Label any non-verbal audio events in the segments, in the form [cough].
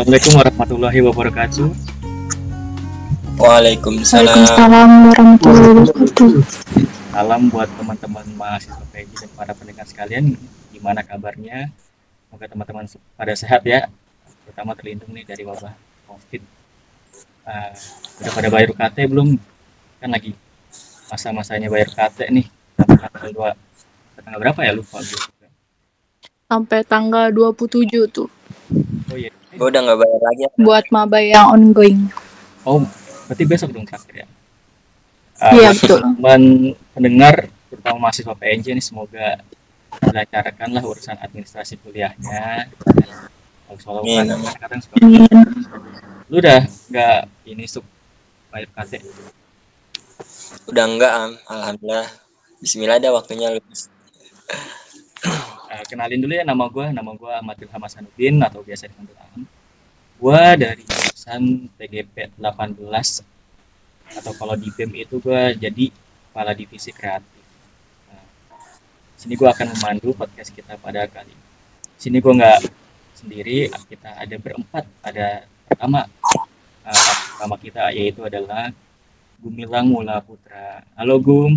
Assalamualaikum warahmatullahi wabarakatuh. Waalaikumsalam. Waalaikumsalam warahmatullahi wabarakatuh. Salam buat teman-teman mahasiswa PJ dan para pendengar sekalian. Gimana kabarnya? Semoga teman-teman pada sehat ya. Terutama terlindung nih dari wabah COVID. Uh, udah pada bayar UKT belum? Kan lagi masa-masanya bayar UKT nih. Sampai tanggal 2. Tanggal berapa ya lupa gue. Sampai tanggal 27 tuh Oh iya. Gue udah nggak bayar lagi. buat maba yang ongoing. Oh, berarti besok dong terakhir ya? Uh, Iya, buat betul. Teman pendengar, terutama mahasiswa PNJ nih semoga dilancarkanlah urusan administrasi kuliahnya. Kalau soal Amin. kan kadang suka Amin. lu udah nggak ini sub bayar KT Udah enggak, Am. Alhamdulillah. Bismillah ada waktunya lu. Eh, kenalin dulu ya nama gue nama gue Ahmad Ilham Hasanuddin atau biasa dipanggil Am gue dari jurusan TGP 18 atau kalau di BEM itu gue jadi kepala divisi kreatif. Nah, sini gue akan memandu podcast kita pada kali ini. Sini gue nggak sendiri kita ada berempat. Ada pertama eh, pertama kita yaitu adalah Gumilang Mula Putra. Halo Gum.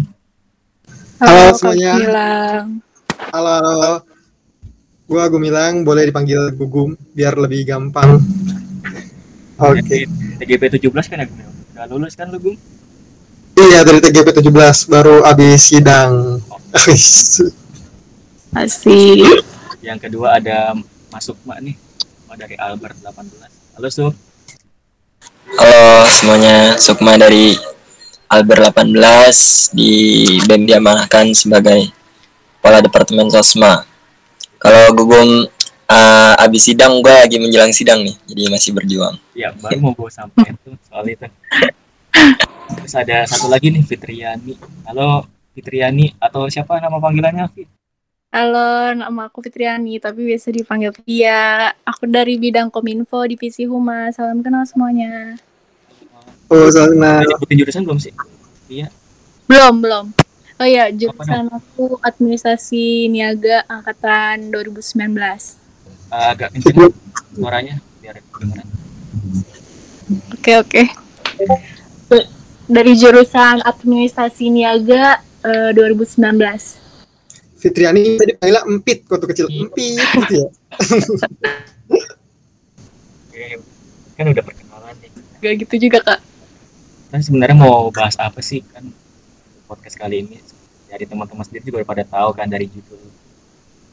Halo Kak semuanya. Gilang. Halo, halo. Gua Gumilang, boleh dipanggil Gugum biar lebih gampang. Oke. TGP 17 kan ya Gum udah lulus kan lu Gum Iya dari TGP 17 baru habis sidang. [laughs] Asik. Yang kedua ada Mas Sukma nih, dari Albert 18. Halo Suk, Halo semuanya, Sukma dari Albert 18 di BEM diamanahkan sebagai Kepala Departemen Sosma. Kalau gugum uh, abis sidang, gue lagi menjelang sidang nih, jadi masih berjuang. ya baru mau bawa sampai itu soal itu. Terus ada satu lagi nih Fitriani. Halo Fitriani atau siapa nama panggilannya Fit? Halo, nama aku Fitriani, tapi biasa dipanggil Via. Aku dari bidang Kominfo, Divisi Humas. Salam kenal semuanya. Oh. Udah nyebutin jurusan belum sih? Iya. Belum, belum. Oh iya, jurusan aku Administrasi Niaga Angkatan 2019. Uh, agak kenceng suaranya biar kedengeran. Oke, oke. Dari jurusan Administrasi Niaga eh, 2019. Fitriani tadi panggilnya empit waktu kecil. Empit gitu ya. [laughs] Oke, kan udah perkenalan nih. Gak gitu juga, Kak. Kan sebenarnya mau bahas apa sih kan podcast kali ini? Jadi teman-teman sendiri juga pada tahu kan dari judul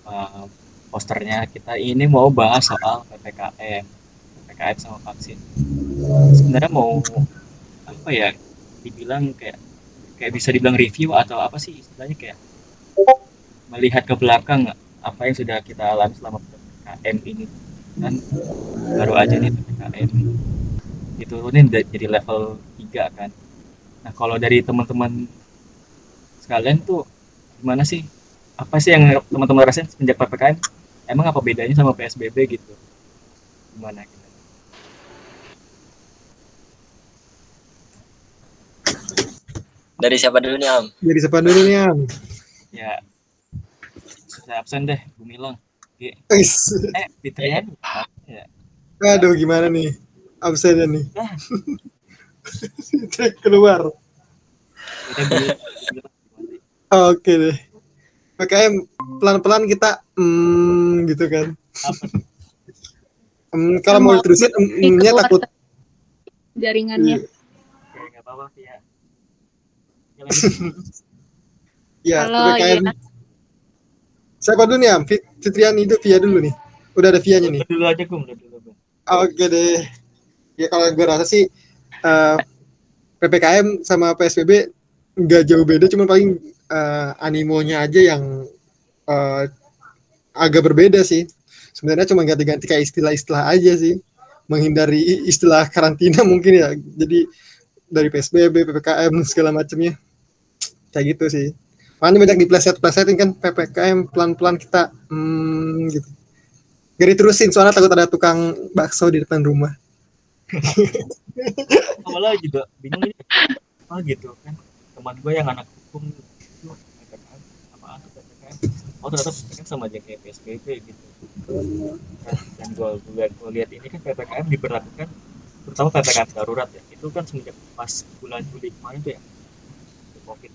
uh, posternya kita ini mau bahas soal ppkm, ppkm sama vaksin. Sebenarnya mau apa ya? Dibilang kayak kayak bisa dibilang review atau apa sih istilahnya kayak melihat ke belakang apa yang sudah kita alami selama ppkm ini kan baru aja nih ppkm diturunin jadi level 3 kan. Nah, kalau dari teman-teman sekalian tuh gimana sih? Apa sih yang teman-teman rasain semenjak PPKM? Emang apa bedanya sama PSBB gitu? Gimana gitu? Dari siapa dulu nih, Am? Jadi siapa dulu nih, Am? Ya, saya absen deh, Gumilang. Oke. Eh, Fitrian. Ya. Aduh, gimana nih? Absennya nih. Ah. [laughs] Cek keluar. Kita. Oke deh. PKM pelan-pelan kita hmm, gitu kan. Apa? Hmm, kalau mau diterusin hmm-nya takut Jaringannya. Oke, apa-apa sih ya. Ya, [laughs] ya Halo, PPKM. iya. Siapa dulu nih? Fit- Fitriani itu Via dulu nih. Udah ada Via-nya nih. Dulu aja Gum, dulu Gum. Oke deh. Ya kalau gue rasa sih eh, PPKM sama PSBB nggak jauh beda, cuma paling eh, animonya aja yang eh, agak berbeda sih. Sebenarnya cuma ganti-ganti kayak istilah-istilah aja sih. Menghindari istilah karantina [laughs] mungkin ya. Jadi dari PSBB, PPKM [laughs] segala macamnya. Kayak gitu sih. Makanya banyak dipleset-plesetin kan PPKM pelan-pelan kita hmm, gitu. Gak diterusin soalnya takut ada tukang bakso di depan rumah. awalnya juga bingung ini apa gitu kan teman gue yang anak hukum itu PPKM apaan tuh PPKM oh ternyata sama aja kayak PSBB gitu. Dan gue gue gue lihat ini kan ppkm diberlakukan terutama ppkm darurat ya. Itu kan semenjak pas bulan Juli kemarin tuh ya covid.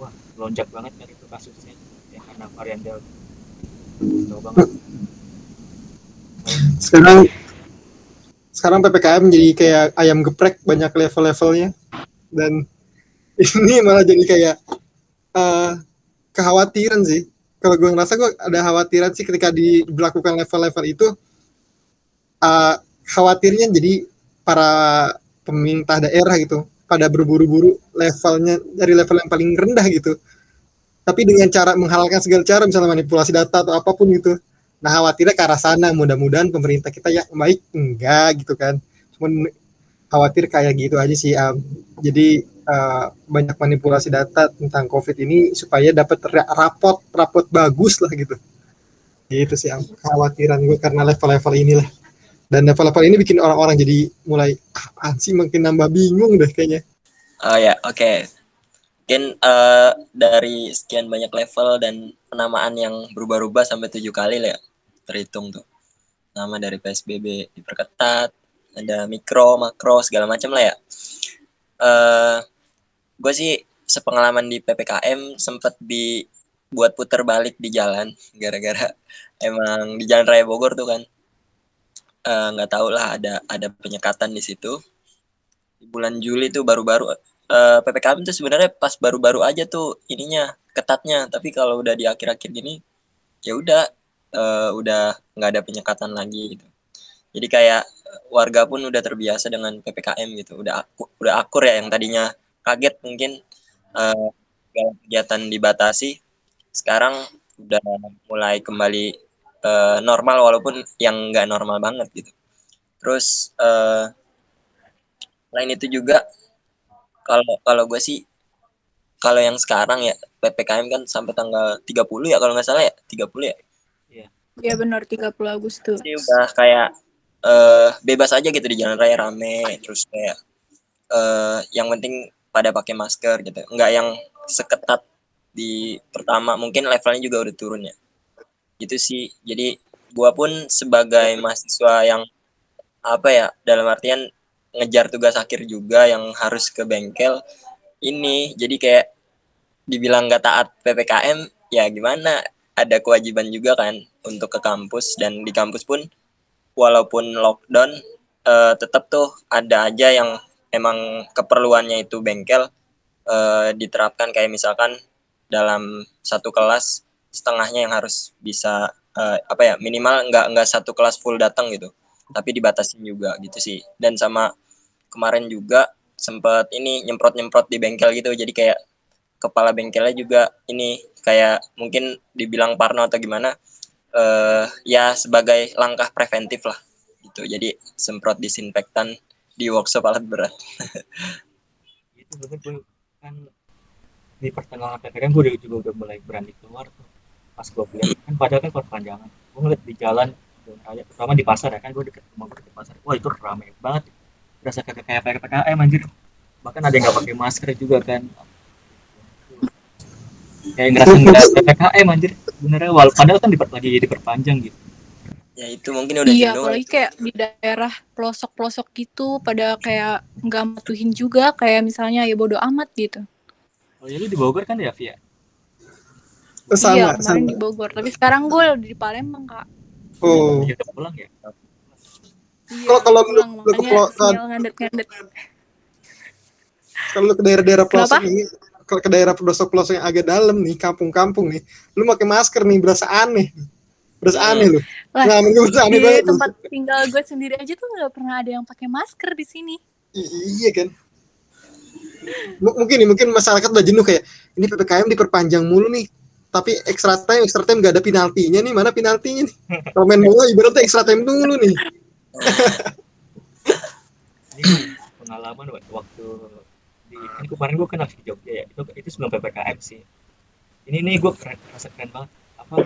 Wah lonjak banget kan itu kasusnya. Ya karena varian delta. Jauh banget. Sekarang sekarang ppkm jadi kayak ayam geprek banyak level-levelnya. Dan [laughs] ini malah jadi kayak eh, kekhawatiran sih kalau gue ngerasa gue ada khawatiran sih ketika diberlakukan level-level itu eh, khawatirnya jadi para pemerintah daerah gitu pada berburu-buru levelnya dari level yang paling rendah gitu. Tapi dengan cara menghalalkan segala cara misalnya manipulasi data atau apa pun gitu. Nah khawatirnya ke arah sana mudah-mudahan pemerintah kita yang baik. Enggak gitu kan. Cuman khawatir kayak gitu aja sih Am. jadi eh, banyak manipulasi data tentang covid ini supaya dapat ra- rapot rapot bagus lah gitu gitu sih Am. kekhawatiran gue karena level-level inilah dan level-level ini bikin orang-orang jadi mulai ah, sih makin nambah bingung deh kayaknya Oh ya, oke. Mungkin eh, dari sekian banyak level dan penamaan yang berubah-ubah sampai tujuh kali lah ya, terhitung tuh. Nama dari PSBB diperketat, ada mikro, makro, segala macam lah ya. Eh, gue sih sepengalaman di PPKM sempet dibuat puter balik di jalan [laughs] gara-gara emang di Jalan Raya Bogor tuh kan. Eh, nggak tahu lah ada ada penyekatan di situ. Di bulan Juli tuh baru-baru eh, PPKM tuh sebenarnya pas baru-baru aja tuh ininya ketatnya. Tapi kalau udah di akhir-akhir gini ya udah eh, udah nggak ada penyekatan lagi gitu jadi kayak warga pun udah terbiasa dengan PPKM gitu. Udah aku, udah akur ya yang tadinya kaget mungkin segala kegiatan dibatasi. Sekarang udah mulai kembali eh, normal walaupun yang nggak normal banget gitu. Terus eh, selain itu juga kalau kalau gue sih kalau yang sekarang ya PPKM kan sampai tanggal 30 ya kalau nggak salah ya? 30 ya? Ya benar 30 Agustus. Jadi udah kayak eh bebas aja gitu di jalan raya rame terus kayak eh yang penting pada pakai masker gitu. Nggak yang seketat di pertama mungkin levelnya juga udah turun ya. Gitu sih. Jadi gua pun sebagai mahasiswa yang apa ya dalam artian ngejar tugas akhir juga yang harus ke bengkel ini jadi kayak dibilang nggak taat ppkm ya gimana? Ada kewajiban juga kan untuk ke kampus dan di kampus pun walaupun lockdown eh, tetap tuh ada aja yang emang keperluannya itu bengkel eh, diterapkan kayak misalkan dalam satu kelas setengahnya yang harus bisa eh, apa ya minimal nggak nggak satu kelas full datang gitu tapi dibatasin juga gitu sih. Dan sama kemarin juga sempet ini nyemprot nyemprot di bengkel gitu jadi kayak kepala bengkelnya juga ini kayak mungkin dibilang parno atau gimana eh ya sebagai langkah preventif lah gitu. Jadi semprot disinfektan di workshop alat berat. Itu bener gue kan di pertengahan ppkm gue udah- juga udah mulai berani keluar tuh pas gue lihat kan padahal kan perpanjangan. Gue ngeliat di jalan jalan raya terutama di pasar ya kan gue deket rumah gue deket pasar. Wah itu ramai banget. Berasa kayak kayak ppkm anjir. Bahkan ada yang nggak pakai masker juga kan. Kayak ngerasa nggak ppkm anjir benernya wal padahal kan diper, lagi diperpanjang gitu. Ya itu mungkin udah Iya, apalagi kayak di daerah pelosok-pelosok gitu pada kayak nggak matuhin juga kayak misalnya ya bodo amat gitu. oh ya lu di Bogor kan ya Via? Oh, sama iya, kemarin sama. di Bogor. Tapi sekarang gue udah di Palembang, Kak. oh. Ya udah pulang ya? Iya, Kalau- kalau lu- ke kalau ke daerah-daerah pelosok ini ke daerah pelosok-pelosok yang agak dalam nih kampung-kampung nih lu pakai masker nih berasa aneh. Berasa Hmm. aneh lu. Lah, nah menurut gue aneh Di banget lu. tempat tinggal gue sendiri aja tuh nggak pernah ada yang pakai masker di sini. I- iya kan? M- mungkin nih mungkin masyarakat udah jenuh kayak ini ppkm diperpanjang mulu nih. Tapi extra time extra time gak ada penaltinya nih. Mana penaltinya nih? Kalau main bola ibaratnya extra time dulu nih. [laughs] Ini pengalaman waktu, ini kemarin gue habis di Jogja ya. Itu itu sebelum ppkm sih. Ini nih gue keren rasa keren banget. Apa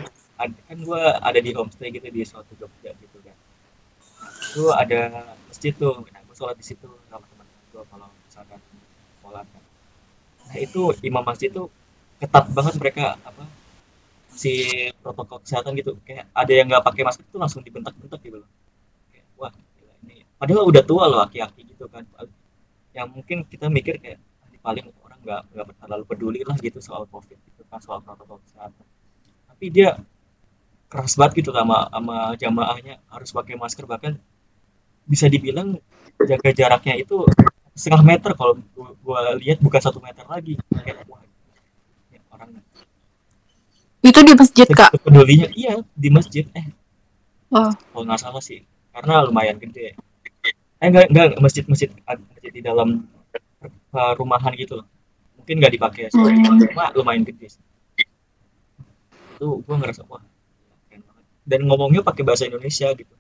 ad- kan gue ada di homestay gitu di suatu Jogja gitu kan. Nah, itu ada masjid tuh. Nah gue sholat di situ sama teman-teman gue kalau misalkan sholat kan. Nah itu imam masjid tuh ketat banget mereka apa si protokol kesehatan gitu. Kayak ada yang nggak pakai masker itu langsung dibentak-bentak gitu loh. Wah ini. Padahal udah tua loh aki-aki gitu kan yang mungkin kita mikir kayak "Ah, paling orang nggak nggak terlalu peduli lah gitu soal covid gitu kan soal protokol kesehatan. Tapi dia keras banget gitu sama sama jamaahnya harus pakai masker. Bahkan bisa dibilang jaga jaraknya itu setengah meter kalau gua, gua lihat bukan satu meter lagi. Kayak wah ya, orang Itu di masjid, Kak. pedulinya iya di masjid. Eh Oh. kalau nggak salah sih. Karena lumayan gede eh enggak enggak masjid masjid masjid di dalam uh, rumahan gitu loh. Mungkin nggak dipakai Hmm. cuma lumayan gede itu gua ngerasa wah keren banget. Dan ngomongnya pakai bahasa Indonesia gitu.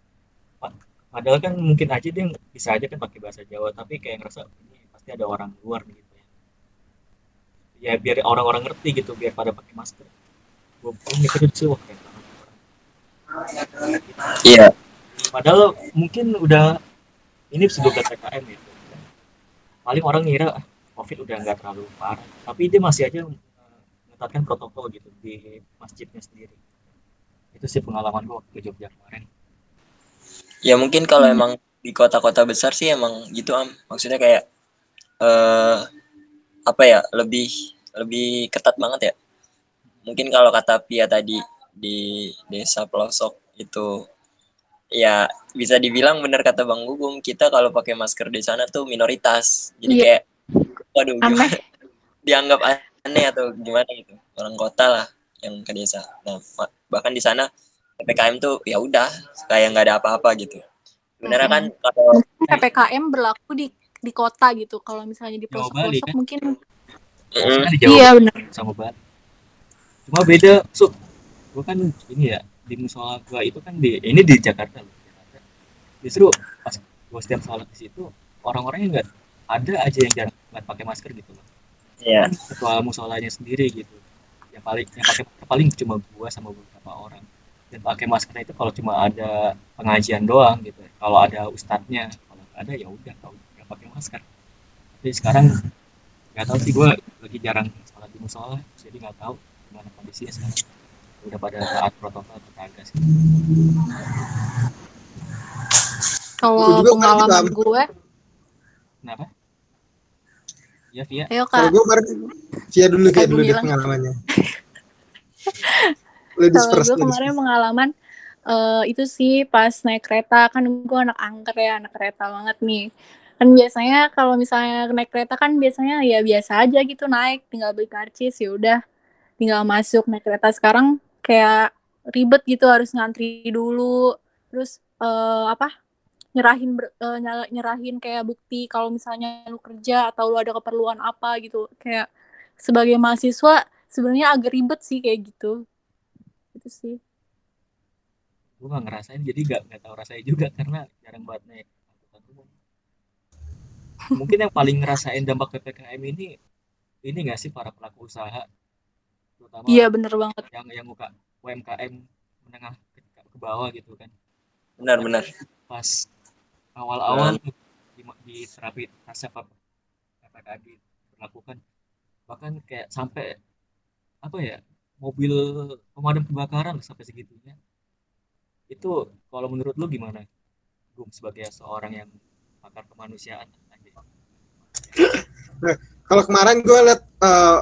Pa- padahal kan mungkin aja dia bisa aja kan pakai bahasa Jawa tapi kayak ngerasa ini pasti ada orang luar gitu ya. Ya biar orang-orang ngerti gitu biar pada pakai masker. Gue mikir sih wah keren banget. Iya, Padahal mungkin udah ini sebelum ppkm gitu. Paling orang ngira "Ah, covid udah nggak terlalu parah, tapi dia masih aja eh, mengetatkan protokol gitu di masjidnya sendiri. Itu sih pengalaman gua waktu ke Jogja kemarin. ya mungkin kalau Hmm. emang di kota-kota besar sih emang gitu am. Maksudnya kayak eh apa ya lebih lebih ketat banget ya. Mungkin kalau kata Pia tadi di desa pelosok itu ya bisa dibilang benar kata Bang Gugum kita kalau pakai masker di sana tuh minoritas. Jadi Iya. kayak waduh Aneh. gimana [laughs] dianggap aneh atau gimana gitu orang kota lah yang ke desa. Nah bahkan di sana ppkm tuh ya udah kayak nggak ada apa-apa gitu. Sebenarnya kan kalau PPKM berlaku di di kota gitu. Kalau misalnya di pelosok-pelosok kan? mungkin Mm, iya benar. sama Bali. Cuma beda, Sub. Gua kan ini ya di musola gua itu kan di ini di Jakarta loh. Justru pas gua setiap sholat di situ orang-orangnya nggak ada aja yang jarang nggak pakai masker gitu loh. ya kan ketua musolanya sendiri gitu. Yang paling yang pakai paling cuma gua sama beberapa orang. Dan pakai masker itu kalau cuma ada pengajian doang gitu. Kalau ada ustadznya kalau ada ya udah kalau nggak pakai masker. Tapi sekarang nggak tahu sih gua lagi jarang sholat di musola jadi nggak tahu gimana kondisinya sekarang udah pada taat protokol kagak sih. Kalau pengalaman gue, kenapa? Ya Via. Ayo Kalau Kak. gue kemarin Via dulu kayak dulu deh pengalamannya. [laughs] Ladies Kalau first. gue kemarin pengalaman eh, itu sih pas naik kereta kan gue anak angker ya anak kereta banget nih. Kan biasanya kalau misalnya naik kereta kan biasanya ya biasa aja gitu naik tinggal beli karcis ya udah. Tinggal masuk naik kereta. Sekarang kayak ribet gitu harus ngantri dulu. Terus eh, apa nyerahin ber- nyala- nyerahin kayak bukti kalau misalnya lu kerja atau lu ada keperluan apa gitu. Kayak sebagai mahasiswa sebenarnya agak ribet sih kayak gitu. Itu sih. Gue nggak ngerasain jadi nggak nggak tahu rasanya juga karena jarang banget naik angkutan umum. Mungkin yang paling ngerasain dampak ppkm ini ini nggak sih para pelaku usaha terutama iya bener banget. yang yang buka UMKM menengah ke, ke bawah gitu kan. Benar-benar pas awal-awal di, di terapi rasa ppkm diberlakukan bahkan kayak sampai apa ya mobil pemadam kebakaran sampai segitunya. Itu kalau menurut lu gimana Gum sebagai seorang yang pakar kemanusiaan? Kalau kemarin gue liat eh,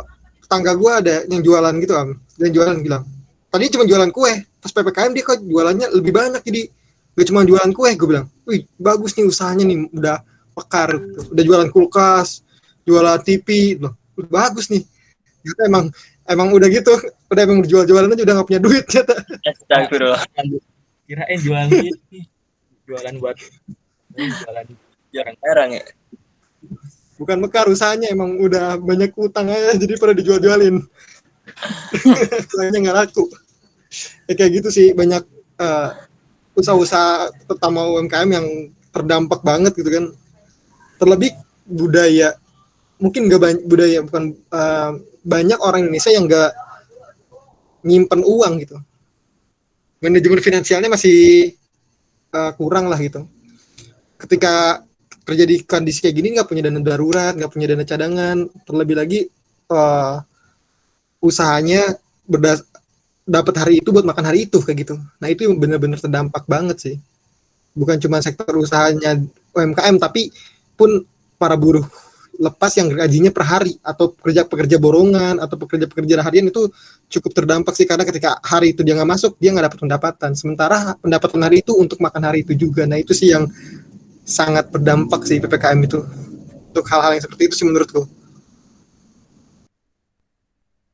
tetangga gue ada yang jualan gitu am, dan jualan bilang, tadi cuma jualan kue, pas ppkm dia kok jualannya lebih banyak jadi gak cuma jualan kue, gue bilang, wih bagus nih usahanya nih, udah pekar, gitu. udah jualan kulkas, jualan TV, loh, bagus nih. Ternyata emang emang udah gitu, [laughs] udah emang jual-jualan aja udah gak punya duit ternyata. Astagfirullah. [laughs] kirain jualan ini jualan buat jualan jarang Jarang ya. Bukan mekar usahanya emang udah banyak utang aja jadi pada dijual-jualin. [laughs] Usahanya nggak laku. Ya, kayak gitu sih banyak eh, usaha-usaha terutama UMKM yang terdampak banget gitu kan. Terlebih budaya mungkin nggak banyak budaya bukan eh, banyak orang Indonesia yang nggak nyimpen uang gitu. Manajemen finansialnya masih eh, kurang lah gitu. Ketika terjadi kondisi kayak gini nggak punya dana darurat, nggak punya dana cadangan, terlebih lagi eh, usahanya berdas dapat hari itu buat makan hari itu kayak gitu. Nah itu benar-benar terdampak banget sih. Bukan cuma sektor usahanya UMKM tapi pun para buruh lepas yang gajinya per hari atau pekerja-pekerja borongan atau pekerja-pekerja harian itu cukup terdampak sih karena ketika hari itu dia nggak masuk dia nggak dapat pendapatan sementara pendapatan hari itu untuk makan hari itu juga nah itu sih yang sangat berdampak sih ppkm itu. Untuk hal-hal yang seperti itu sih menurutku.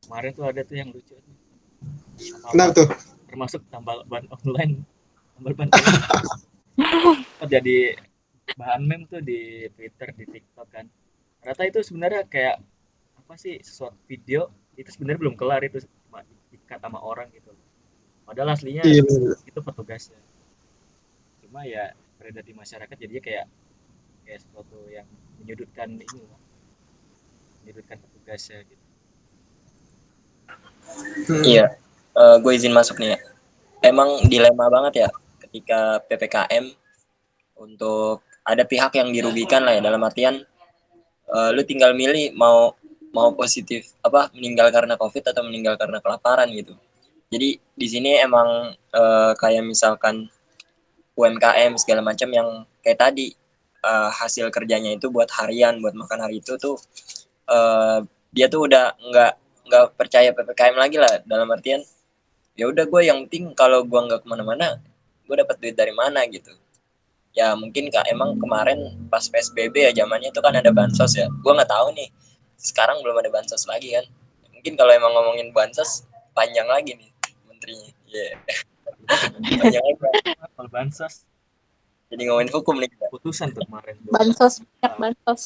Kemarin tuh ada tuh yang lucu kenapa tuh? Termasuk tambal ban online. Tambal ban online. [laughs] Jadi bahan meme tuh di Twitter di TikTok kan. Ternyata itu sebenarnya kayak apa sih sesuatu video itu sebenarnya belum kelar itu cuma dikat sama orang gitu. Padahal aslinya Iya, itu petugasnya. Cuma ya beredar di masyarakat jadinya kayak kayak sesuatu yang menyudutkan ini menyudutkan petugasnya gitu Hmm. Iya, gue izin masuk nih ya. Emang dilema banget ya ketika PPKM untuk ada pihak yang dirugikan lah ya dalam artian eh, lu tinggal milih mau mau positif apa meninggal karena covid atau meninggal karena kelaparan gitu. Jadi di sini emang eh, kayak misalkan UMKM segala macam yang kayak tadi eh, hasil kerjanya itu buat harian buat makan hari itu tuh eh, dia tuh udah nggak nggak percaya ppkm lagi lah dalam artian ya udah gue yang penting kalau gue nggak ke mana-mana gue dapat duit dari mana gitu. Ya mungkin kak emang kemarin pas psbb ya zamannya itu kan ada bansos ya. Gue nggak tahu nih sekarang belum ada bansos lagi kan. Mungkin kalau emang ngomongin bansos panjang lagi nih menterinya. Ya lagi kalau bansos. Jadi ngomongin hukum nih putusan tuh kemarin bansos banyak bansos.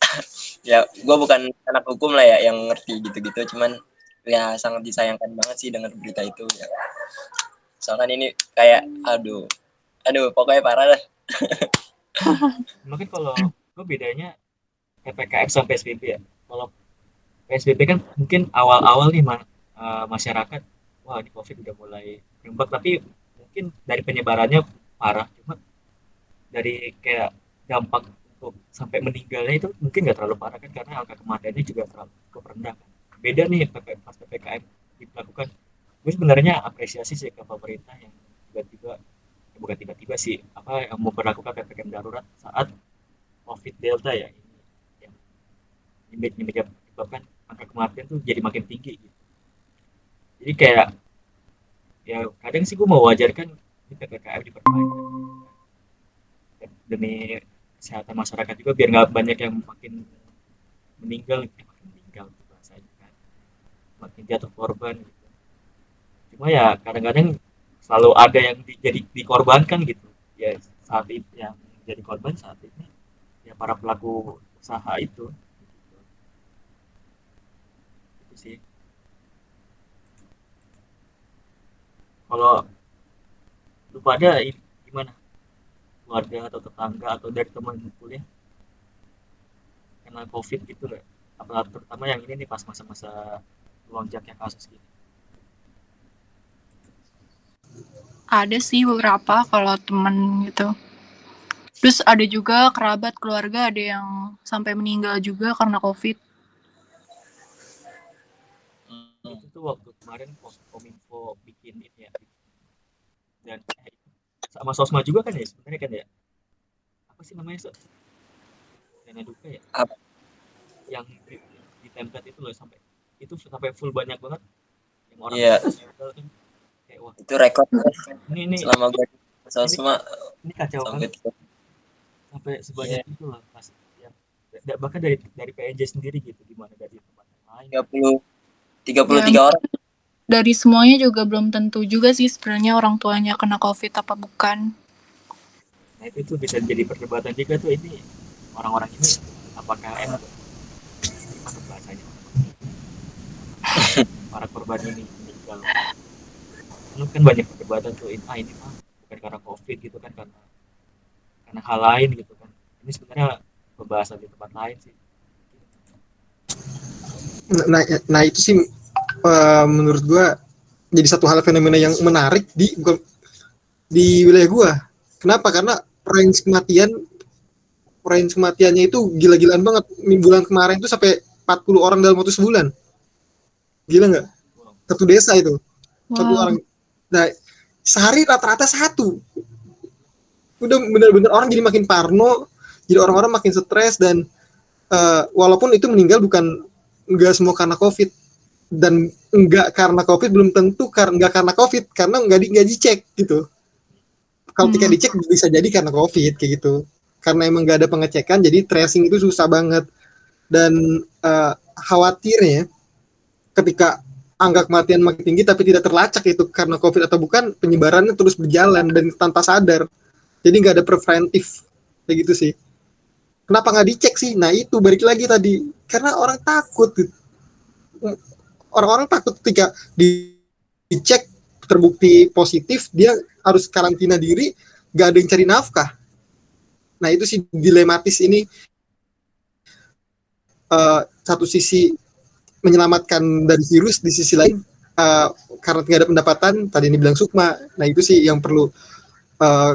[laughs] Ya gue bukan anak hukum lah ya yang ngerti gitu-gitu. Cuman ya sangat disayangkan banget sih dengar berita itu ya. Soalnya ini kayak aduh. Aduh pokoknya parah dah. [laughs] Mungkin kalau gue bedanya ppkm sama psbb ya. Kalau psbb kan mungkin awal-awal nih ma- eh, masyarakat wah di covid udah mulai berembak tapi mungkin dari penyebarannya parah. Cuma dari kayak dampak untuk sampai meninggalnya itu mungkin nggak terlalu parah kan karena angka kematiannya juga terlalu rendah kan. Beda nih PP pas ppkm dilakukan gue sebenarnya apresiasi sih ke pemerintah yang tiba-tiba ya bukan tiba-tiba sih apa yang memperlakukan ppkm darurat saat covid delta ya ini yang ini menyebabkan angka kematian tuh jadi makin tinggi gitu. jadi kayak ya kadang sih gue mau wajarkan ini ppkm diperpanjang demi kesehatan masyarakat juga biar nggak banyak yang makin meninggal eh, makin meninggal gitu bahasanya kan. Makin jatuh korban gitu. Cuma ya kadang-kadang selalu ada yang di, jadi dikorbankan gitu. Ya saat itu yang jadi korban saat ini ya para pelaku usaha itu. Gitu. itu sih kalau lu pada i- gimana? Keluarga atau tetangga atau dari teman kuliah? Kena covid gitu nggak? Apalagi terutama yang ini nih pas masa-masa lonjaknya kasus gitu ada sih beberapa kalau temen gitu. Terus ada juga kerabat keluarga ada yang sampai meninggal juga karena covid. Hmm. itu tuh waktu kemarin kominfo bikin ini ya. Dan eh, sama sosma juga kan ya sebenarnya kan ya? Apa sih namanya so? dana duka ya? Apa? yang di, di template itu loh sampai itu sampai full banyak banget. Yang orang Iya. meninggal kan kayak wah. Itu rekor. Ini ini. Selama gue sosma ini kacau sampai banget. sampai sebanyak itu loh pas yang da- bahkan dari dari PNJ sendiri gitu gimana dari tempat lain. 30 33 orang dari semuanya juga belum tentu juga sih sebenarnya orang tuanya kena covid apa bukan Nah itu tuh bisa jadi perdebatan juga tuh ini orang-orang ini apakah enak gimana bahasanya [laughs] para korban ini meninggal. Lu kan banyak perdebatan tuh ah ini mah bukan karena covid gitu kan karena karena hal lain gitu kan. Ini sebenarnya pembahasan di tempat lain sih. nah, nah itu sih eh, menurut gua jadi satu hal fenomena yang menarik di gua- di wilayah gua. Kenapa? Karena range kematian range kematiannya itu gila-gilaan banget. Bulan kemarin itu sampai 40 orang dalam waktu sebulan. Gila nggak? Satu desa itu. satu Wow. orang nah sehari rata-rata satu udah bener-bener orang jadi makin parno jadi orang-orang makin stres dan eh, walaupun itu meninggal bukan nggak semua karena covid dan nggak karena covid belum tentu karena nggak karena covid karena nggak di nggak dicek gitu. Kalau Hmm. ketika dicek bisa jadi karena covid kayak gitu. Karena emang nggak ada pengecekan jadi tracing itu susah banget. Dan eh, khawatirnya ketika angka kematian makin tinggi tapi tidak terlacak itu karena covid atau bukan penyebarannya terus berjalan dan tanpa sadar. Jadi nggak ada preventif kayak gitu sih. Kenapa nggak dicek sih? Nah itu balik lagi tadi. Karena orang takut gitu. Orang-orang takut ketika di- dicek terbukti positif dia harus karantina diri nggak ada yang cari nafkah. Nah itu sih dilematis ini Eh, satu sisi menyelamatkan dari virus di sisi lain eh, karena tidak ada pendapatan tadi ini bilang Sukma nah itu sih yang perlu eh,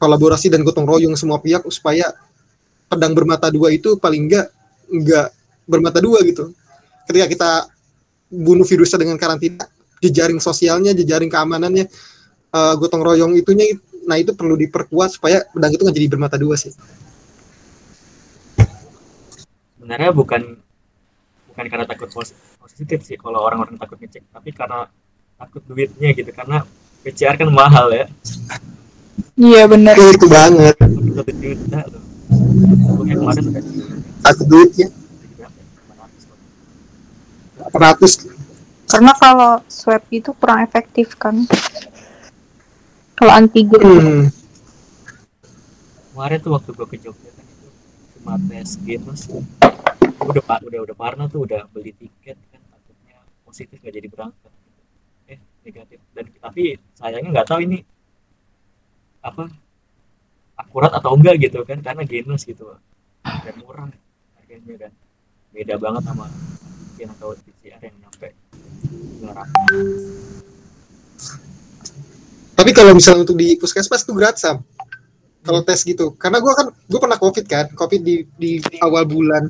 kolaborasi dan gotong royong semua pihak supaya pedang bermata dua itu paling enggak enggak bermata dua gitu. Ketika kita bunuh virusnya dengan karantina jejaring sosialnya jejaring keamanannya eh, gotong royong itunya nah itu perlu diperkuat supaya pedang itu nggak jadi bermata dua sih. Sebenarnya bukan bukan karena takut pos- positif sih kalau orang-orang takut ngecek tapi karena takut duitnya gitu karena PCR kan mahal ya. Iya bener. itu banget. Satu juta loh kemarin takut duitnya berapa? 500 loh. 400 Karena kalau swab itu kurang efektif kan. Kalau antigen. hmm. kemarin tuh waktu gua ke Jogja kan itu cuma tes gitu sih udah pak udah udah parno tuh udah beli tiket kan takutnya positif nggak jadi berangkat eh negatif dan tapi sayangnya nggak tahu ini apa akurat atau enggak gitu kan karena genus gitu dan murah harganya dan beda banget sama yang atau PCR yang nyampe 900 Tapi kalau misalnya untuk di puskesmas itu gratis Sam. Kalau tes gitu, karena gue kan gue pernah covid kan, covid di di awal bulan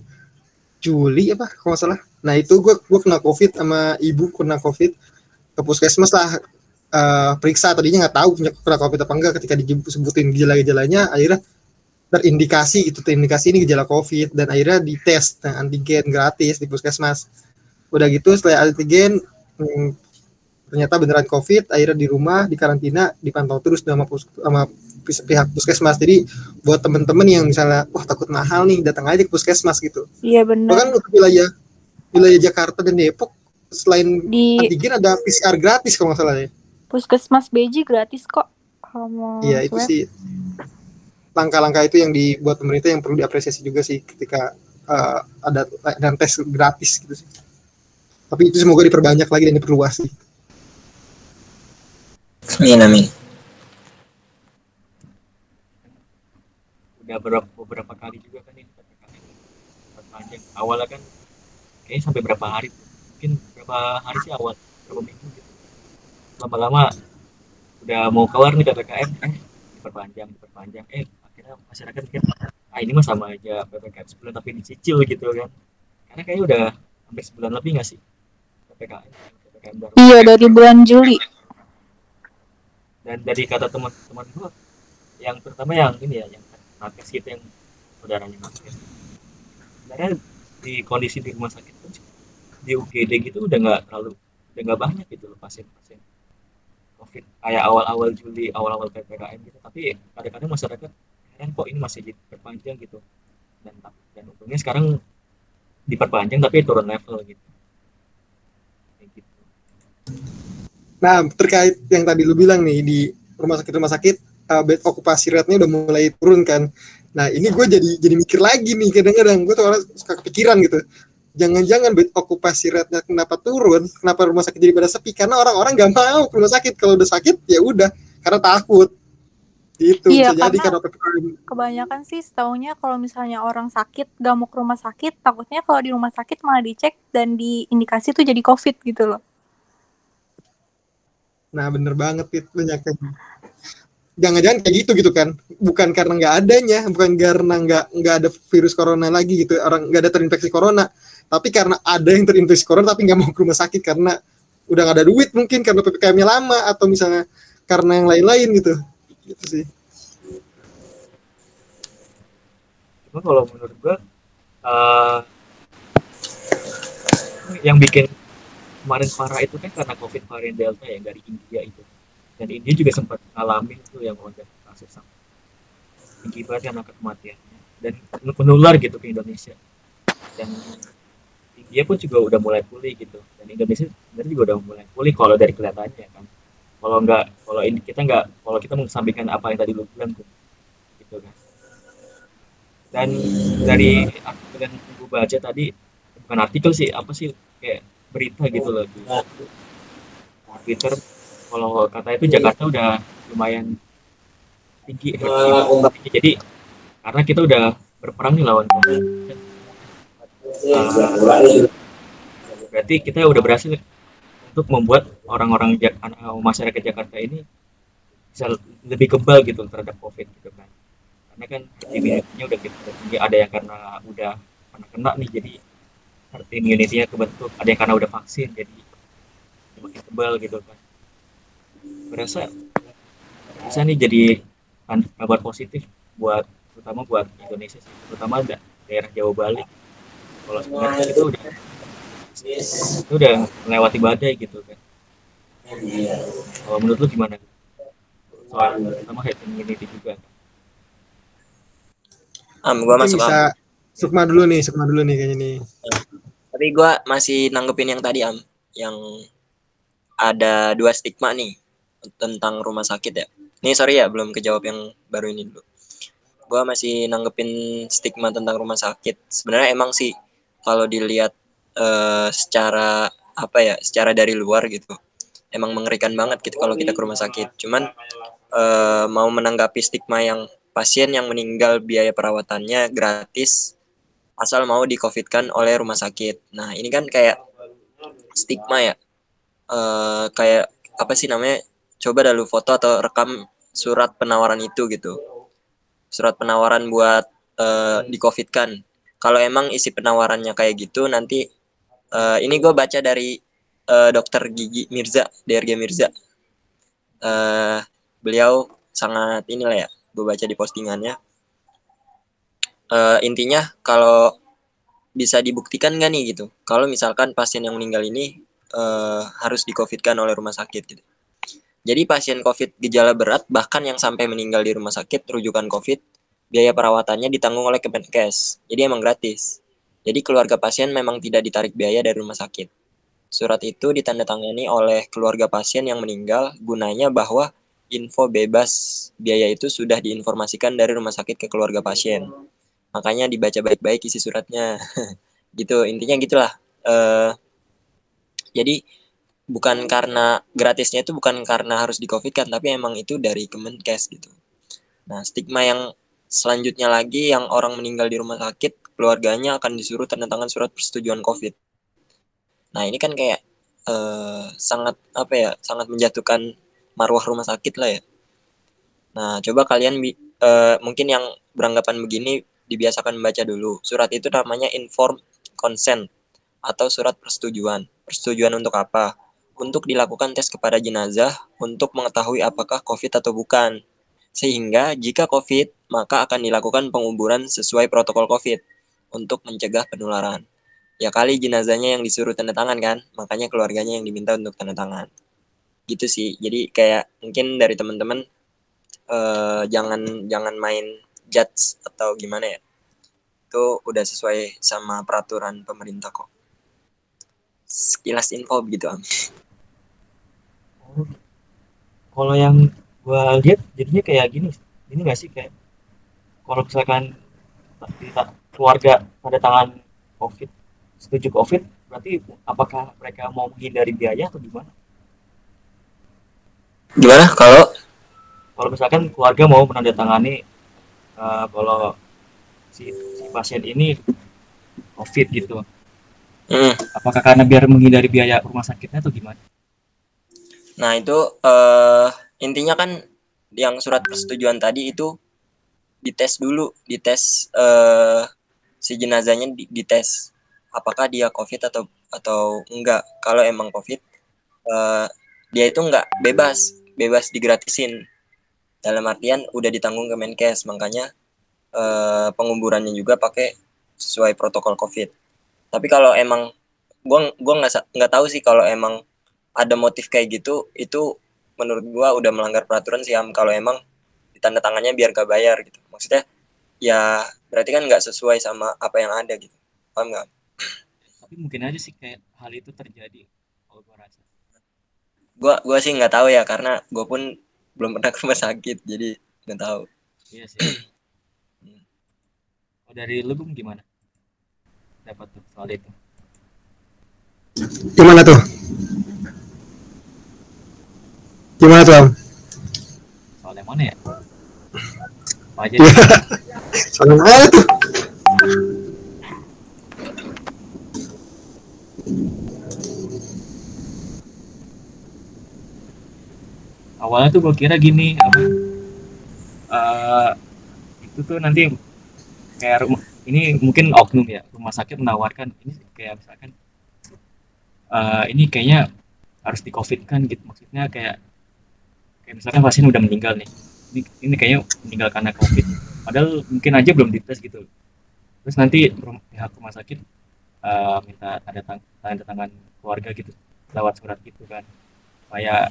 Juli apa? Kalau nggak salah. Nah itu gue gue kena covid sama ibu kena covid. Ke puskesmas lah. Eh, periksa. Tadinya nggak tahu punya kena covid apa enggak ketika disebutin gejala-gejalanya. Akhirnya terindikasi gitu terindikasi ini gejala covid dan akhirnya dites nah, antigen gratis di puskesmas. Udah gitu setelah antigen hmm, ternyata beneran covid akhirnya di rumah di karantina dipantau terus sama pus- sama pihak puskesmas. Jadi buat temen-temen yang misalnya wah takut mahal nih datang aja ke puskesmas gitu. Iya bener. bahkan untuk wilayah wilayah Jakarta dan Depok selain Di antigen ada PCR gratis kalau nggak salah ya. Puskesmas BJ gratis kok. Iya itu sih langkah-langkah itu yang dibuat pemerintah yang perlu diapresiasi juga sih ketika eh, ada dan tes gratis gitu sih. Tapi itu semoga diperbanyak lagi dan diperluas sih. Amin amin. udah beberapa, beberapa kali juga kan ini PPKM panjang. Awalnya kan kayaknya sampai berapa hari mungkin berapa hari sih awal berapa minggu gitu. Lama-lama udah mau keluar nih PPKM eh diperpanjang diperpanjang. Eh masyarakat mikir ah ini mah sama aja PPKM sebulan tapi dicicil gitu kan. Karena kayaknya udah hampir sebulan lebih nggak sih PPKM PPKM baru? Iya dari bulan Juli. dan dari kata teman-teman gua yang terutama yang ini ya yang nakes gitu yang saudaranya nakes. Sebenarnya di kondisi di rumah sakit pun di UGD gitu udah nggak terlalu udah nggak banyak gitu loh pasien-pasien COVID. Kayak awal-awal Juli awal-awal ppkm gitu. Tapi kadang-kadang masyarakat heran kok ini masih diperpanjang gitu dan dan untungnya sekarang diperpanjang tapi turun level gitu gitu Nah, terkait yang tadi lu bilang nih di rumah sakit rumah sakit uh, bed okupasi rate-nya udah mulai turun kan. Nah, ini gue jadi jadi mikir lagi nih kadang-kadang gue tuh orang suka kepikiran gitu. Jangan-jangan bed okupasi rate-nya kenapa turun? Kenapa rumah sakit jadi pada sepi? Karena orang-orang nggak mau ke rumah sakit. Kalau udah sakit ya udah karena takut. Gitu Iya, bisa jadi karena- PPKM. Kebanyakan sih setaunya kalau misalnya orang sakit gak mau ke rumah sakit, takutnya kalau di rumah sakit malah dicek dan diindikasi tuh jadi COVID gitu loh. Nah, bener banget itu banyak jangan-jangan kayak gitu gitu kan bukan karena nggak adanya bukan karena nggak nggak ada virus corona lagi gitu orang nggak ada terinfeksi corona tapi karena ada yang terinfeksi corona tapi nggak mau ke rumah sakit karena udah gak ada duit mungkin karena ppkm-nya lama atau misalnya karena yang lain-lain gitu gitu sih. Cuma kalau menurut gua uh, yang bikin kemarin parah itu kan karena covid varian delta yang dari India itu. Dan India juga sempat ngalamin tuh yang lonjakan kasus sama. Tinggi banget angka kematiannya dan menular gitu ke Indonesia. Dan India pun juga udah mulai pulih gitu. Dan Indonesia sebenarnya juga udah mulai pulih kalau dari kelihatannya kan kalau nggak kalau ini kita nggak kalau kita mengesampingkan apa yang tadi lu bilang tuh gitu kan. Dan dari artikel yang gue baca tadi bukan artikel sih apa sih kayak berita gitu loh. Di Twitter kalau kata itu Jakarta udah lumayan tinggi, tinggi. jadi karena kita udah berperang nih lawan uh, berarti kita udah berhasil untuk membuat orang-orang masyarakat Jakarta ini bisa lebih kebal gitu terhadap COVID gitu kan. Karena kan immunity-nya udah tinggi ada yang karena udah pernah kena nih jadi herd immunity-nya kebentuk. Ada yang karena udah vaksin jadi semakin kebal gitu kan. Berasa bisa nih jadi kabar positif buat terutama buat Indonesia sih. Terutama daerah Jawa Bali. Kalau sebenarnya itu udah itu udah melewati badai gitu kan. Kalau menurut lu gimana? Soal terutama herd immunity juga. Am gua masuk bisa am. Sukma dulu nih Sukma dulu nih kayaknya nih. Tapi gua masih nanggepin yang tadi am. Yang ada dua stigma nih tentang rumah sakit ya. Nih sorry ya belum kejawab yang baru ini dulu. Gua masih nanggepin stigma tentang rumah sakit. Sebenarnya emang sih kalau dilihat uh, secara apa ya, secara dari luar gitu, emang mengerikan banget gitu kalau kita ke rumah sakit. Cuman uh, mau menanggapi stigma yang pasien yang meninggal biaya perawatannya gratis asal mau di kan oleh rumah sakit. Nah ini kan kayak stigma ya, uh, kayak apa sih namanya coba dah lu foto atau rekam surat penawaran itu gitu surat penawaran buat uh, di covid kan kalau emang isi penawarannya kayak gitu nanti uh, ini gue baca dari uh, dokter gigi Mirza DRG Mirza uh, beliau sangat inilah ya gue baca di postingannya uh, intinya kalau bisa dibuktikan gak nih gitu kalau misalkan pasien yang meninggal ini uh, harus di covid kan oleh rumah sakit gitu jadi pasien COVID gejala berat bahkan yang sampai meninggal di rumah sakit rujukan COVID, biaya perawatannya ditanggung oleh Kemenkes. Jadi emang gratis. Jadi keluarga pasien memang tidak ditarik biaya dari rumah sakit. Surat itu ditandatangani oleh keluarga pasien yang meninggal gunanya bahwa info bebas biaya itu sudah diinformasikan dari rumah sakit ke keluarga pasien. Makanya dibaca baik-baik isi suratnya. [laughs] gitu, intinya gitulah. Uh, jadi bukan karena gratisnya itu bukan karena harus di covid kan tapi emang itu dari Kemenkes gitu nah stigma yang selanjutnya lagi yang orang meninggal di rumah sakit keluarganya akan disuruh tanda tangan surat persetujuan covid. Nah ini kan kayak eh, sangat apa ya sangat menjatuhkan marwah rumah sakit lah ya. Nah coba kalian eh, mungkin yang beranggapan begini dibiasakan membaca dulu. Surat itu namanya inform consent atau surat persetujuan. Persetujuan untuk apa? Untuk dilakukan tes kepada jenazah untuk mengetahui apakah COVID atau bukan. Sehingga jika COVID, maka akan dilakukan penguburan sesuai protokol COVID untuk mencegah penularan. Ya kali jenazahnya yang disuruh tanda tangan kan, makanya keluarganya yang diminta untuk tanda tangan. Gitu sih. Jadi kayak mungkin dari teman-teman uh, jangan jangan main judge atau gimana ya. Itu udah sesuai sama peraturan pemerintah kok sekilas info begitu am kalau yang gua lihat jadinya kayak gini ini gak sih kayak kalau misalkan keluarga pada tangan covid setuju covid berarti apakah mereka mau menghindari biaya atau gimana? Gimana? Kalau? Kalau misalkan keluarga mau menandatangani uh, kalau si, si pasien ini covid gitu hmm. apakah karena biar menghindari biaya rumah sakitnya atau gimana? Nah, itu uh, intinya kan yang surat persetujuan tadi itu dites dulu, dites uh, si jenazahnya dites apakah dia COVID atau atau enggak. Kalau emang COVID eh, dia itu nggak bebas bebas digratisin. Dalam artian udah ditanggung ke Menkes makanya eh, penguburannya juga pakai sesuai protokol COVID. Tapi kalau emang gua gua nggak nggak tahu sih kalau emang ada motif kayak gitu itu menurut gua udah melanggar peraturan sih kalau emang ditanda tangannya biar gak bayar gitu. Maksudnya ya berarti kan nggak sesuai sama apa yang ada gitu. Paham nggak? Tapi mungkin aja sih kayak hal itu terjadi kalau gua rasa. Gua gua sih nggak tahu ya karena gua pun belum pernah ke rumah sakit jadi nggak tahu. Iya sih. Oh dari lu gimana? Dapat tuh soal itu. Gimana tuh? Gimana tuh? Soal yang mana ya aja. [laughs] Soalnya mana tuh? awalnya tuh gue kira gini apa eh, itu tuh nanti kayak rumah ini mungkin oknum ya rumah sakit menawarkan ini kayak misalkan eh, ini kayaknya harus di covid kan gitu maksudnya kayak kayak misalkan pasien udah meninggal nih ini, ini kayaknya meninggal karena covid padahal mungkin aja belum dites gitu terus nanti pihak rumah sakit eh, minta tanda, tang tanda tangan keluarga gitu lewat surat gitu kan supaya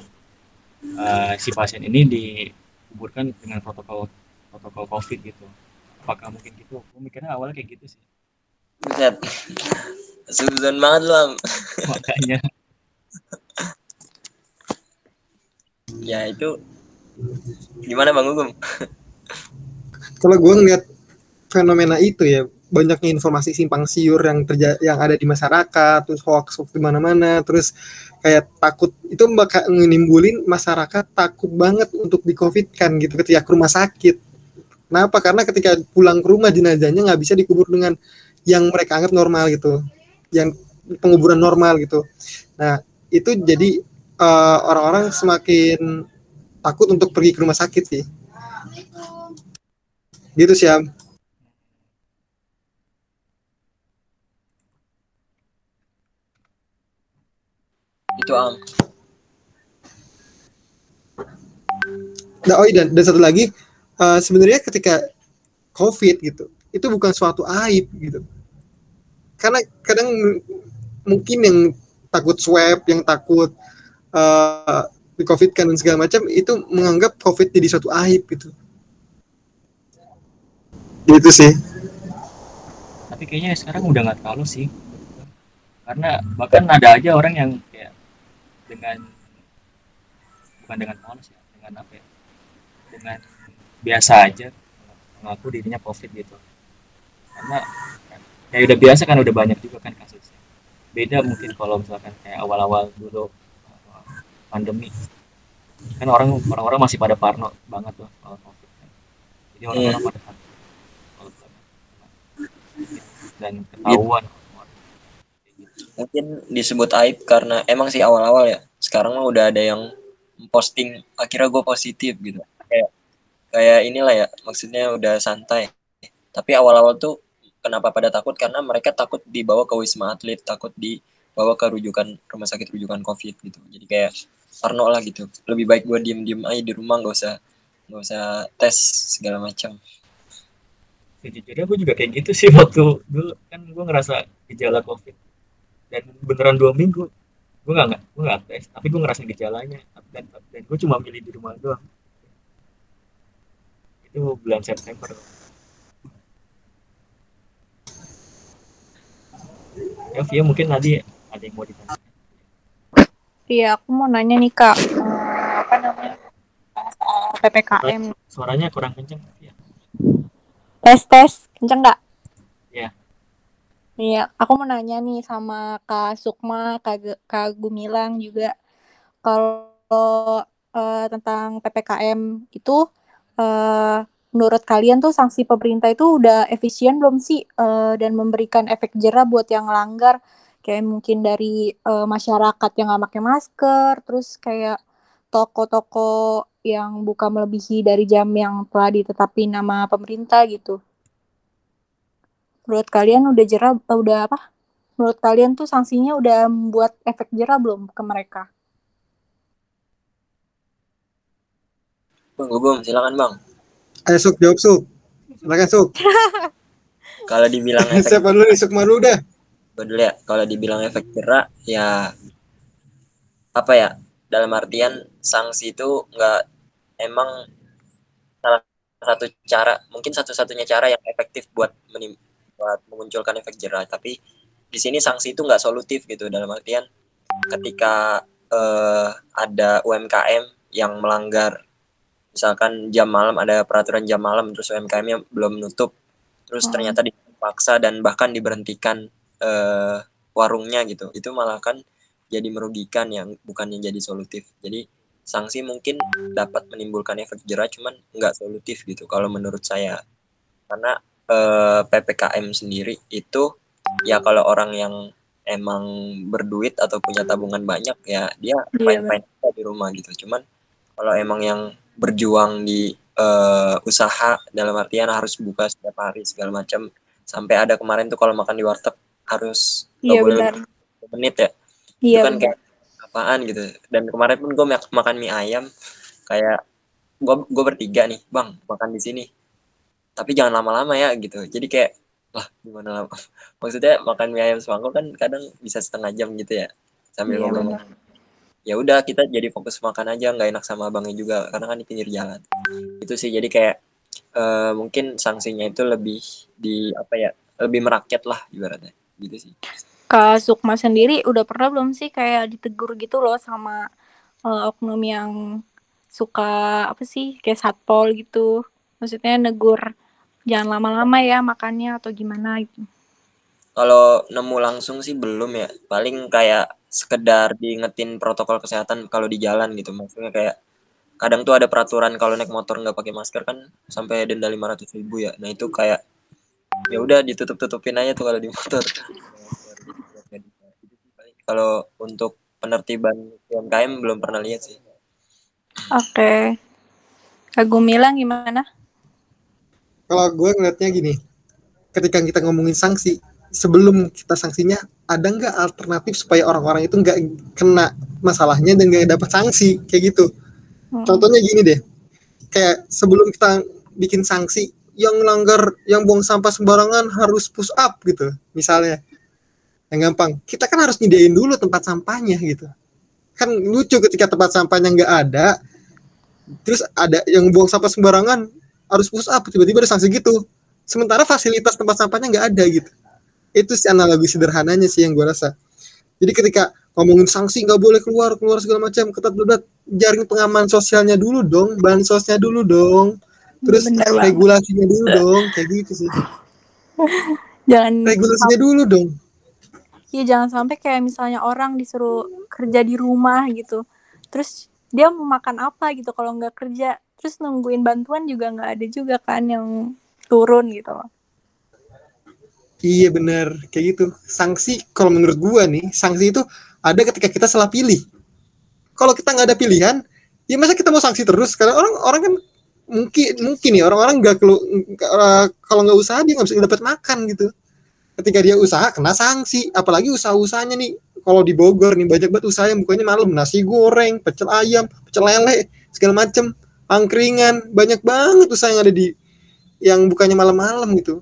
eh, si pasien ini dikuburkan dengan protokol protokol COVID gitu. Apakah mungkin gitu? Gue mikirnya awalnya kayak gitu sih. buset Suzon banget lu Am. Makanya ya itu gimana bang Gugum Kalau gue ngeliat fenomena itu ya banyaknya informasi simpang siur yang terjadi yang ada di masyarakat terus hoax hoax di mana-mana terus kayak takut itu bakal menimbulin masyarakat takut banget untuk di covid kan gitu ketika ke rumah sakit. Kenapa? Karena ketika pulang ke rumah jenazahnya nggak bisa dikubur dengan yang mereka anggap normal gitu yang penguburan normal gitu. Nah itu jadi eh, orang-orang semakin takut untuk pergi ke rumah sakit sih. Gitu sih Am. itu Am. Nah, oh iya, dan, dan satu lagi eh, sebenarnya ketika COVID gitu itu bukan suatu aib gitu. Karena kadang mungkin yang takut swab yang takut eh, COVID kan dan segala macam itu menganggap COVID jadi suatu aib gitu itu sih tapi kayaknya sekarang udah nggak terlalu sih. Karena bahkan ada aja orang yang kayak dengan bukan dengan polos ya, dengan apa ya? Dengan biasa aja mengaku dirinya COVID gitu. Karena kayak udah biasa kan udah banyak juga kan kasusnya. Beda mungkin kalau misalkan kayak awal-awal dulu pandemi. Kan orang orang-orang masih pada parno banget tuh soal covid kan. jadi pada takut kalau misalkan kena. dan ketahuan. Mungkin disebut aib karena emang sih awal-awal ya. Sekarang mah udah ada yang posting akhirnya gue positif gitu. Kayak kayak inilah ya maksudnya udah santai. Tapi awal-awal tuh kenapa pada takut? Karena mereka takut dibawa ke wisma atlet takut dibawa ke rujukan rumah sakit rujukan covid gitu. Jadi kayak parno lah gitu. Lebih baik gue diem diem aja di rumah nggak usah nggak usah tes segala macam. Sejujurnya gue juga kayak gitu sih [laughs] waktu dulu. Kan gue ngerasa gejala covid. Dan beneran dua minggu gue nggak gue nggak tes. Tapi gue ngerasain gejalanya dan dan gue cuma milih di rumah doang. Itu bulan September. Ya Via mungkin tadi ada yang mau ditanya Iya, aku mau nanya nih kak, apa namanya soal ppkm. suaranya kurang kenceng ya Tes tes, kenceng nggak? Iya. Iya, aku mau nanya nih sama kak Sukma, kak, kak Gumilang juga, kalau eh, tentang ppkm itu, eh, menurut kalian tuh sanksi pemerintah itu udah efisien belum sih Eh, dan memberikan efek jerah buat yang melanggar? kayak mungkin dari uh, masyarakat yang nggak pakai masker terus kayak toko-toko yang buka melebihi dari jam yang telah ditetapi nama pemerintah gitu. Menurut kalian udah jerah eh, udah apa? Menurut kalian tuh sanksinya udah membuat efek jerah belum ke mereka? Bang Gugum, silakan Bang. Eh, Ayo sok jawab sok Silakan sok [laughs] [laughs] Kalau dibilang efek... Siapa dulu sok malu udah dah. Dulu ya, kalau dibilang efek jerah ya apa ya? Dalam artian sanksi itu nggak emang salah satu cara, mungkin satu-satunya cara yang efektif buat menim- buat memunculkan efek jerah. Tapi di sini sanksi itu nggak solutif gitu. Dalam artian ketika eh, ada UMKM yang melanggar, misalkan jam malam ada peraturan jam malam, terus UMKM-nya belum nutup, terus Hmm. ternyata dipaksa dan bahkan diberhentikan eh, warungnya gitu. Itu malah kan jadi merugikan yang bukannya jadi solutif. Jadi sanksi mungkin dapat menimbulkan efek jerah cuman nggak solutif gitu kalau menurut saya. Karena eh, ppkm sendiri itu ya kalau orang yang emang berduit atau punya tabungan banyak ya dia Iya, fine aja di rumah gitu. Cuman kalau emang yang berjuang di eh, usaha dalam artian harus buka setiap hari segala macam sampai ada kemarin tuh kalau makan di warteg harus Iya boleh menit ya. Iya itu kan benar. kayak apaan gitu. Dan kemarin pun gue makan mie ayam kayak gue gue bertiga nih bang makan di sini. Tapi jangan lama-lama ya gitu. Jadi kayak lah gimana lama? [laughs] Maksudnya makan mie ayam semangkuk kan kadang bisa setengah jam gitu ya sambil Iya ngobrol. ya udah kita jadi fokus makan aja nggak enak sama abangnya juga karena kan di pinggir jalan. Itu sih jadi kayak eh, mungkin sanksinya itu lebih di apa ya lebih merakyat lah ibaratnya gitu sih Kak Sukma sendiri udah pernah belum sih kayak ditegur gitu loh sama eh, oknum yang suka apa sih kayak satpol gitu. Maksudnya negur jangan lama-lama ya makannya atau gimana gitu. Kalau nemu langsung sih belum ya. Paling kayak sekedar diingetin protokol kesehatan kalau di jalan gitu. Maksudnya kayak kadang tuh ada peraturan kalau naik motor nggak pakai masker kan sampai denda 500 ribu ya. Nah itu kayak ya udah ditutup-tutupin aja tuh kalau di motor. Kalau untuk penertiban UMKM belum pernah lihat sih. Oke. Kak Gumilang gimana? Kalau gue ngeliatnya gini, ketika kita ngomongin sanksi, sebelum kita sanksinya, ada nggak alternatif supaya orang-orang itu nggak kena masalahnya dan nggak dapat sanksi kayak gitu. Hmm. Contohnya gini deh, kayak sebelum kita bikin sanksi, yang langgar, yang buang sampah sembarangan harus push up gitu, misalnya. Yang gampang, kita kan harus nyediain dulu tempat sampahnya gitu. Kan lucu ketika tempat sampahnya nggak ada, terus ada yang buang sampah sembarangan harus push up, tiba-tiba ada sanksi gitu. Sementara fasilitas tempat sampahnya nggak ada gitu. Itu sih analogi sederhananya sih yang gue rasa. Jadi ketika ngomongin sanksi nggak boleh keluar keluar segala macam ketat berat jaring pengaman sosialnya dulu dong bansosnya dulu dong terus Bener banget. regulasinya dulu dong kayak gitu sih [laughs] Jangan regulasinya dulu dong Iya jangan sampai kayak misalnya orang disuruh kerja di rumah gitu. Terus dia mau makan apa gitu kalau nggak kerja. Terus nungguin bantuan juga nggak ada juga kan yang turun gitu loh. iya bener kayak gitu sanksi kalau menurut gua nih sanksi itu ada ketika kita salah pilih kalau kita nggak ada pilihan ya masa kita mau sanksi terus karena orang orang kan mungkin mungkin ya orang-orang nggak kalau nggak usaha dia nggak bisa dapat makan gitu. Ketika dia usaha kena sanksi. Apalagi usaha-usahanya nih. Kalau di Bogor nih banyak banget usaha yang bukannya malam. Nasi goreng pecel ayam pecel lele segala macem. Angkringan banyak banget usaha yang ada di yang bukannya malam-malam gitu.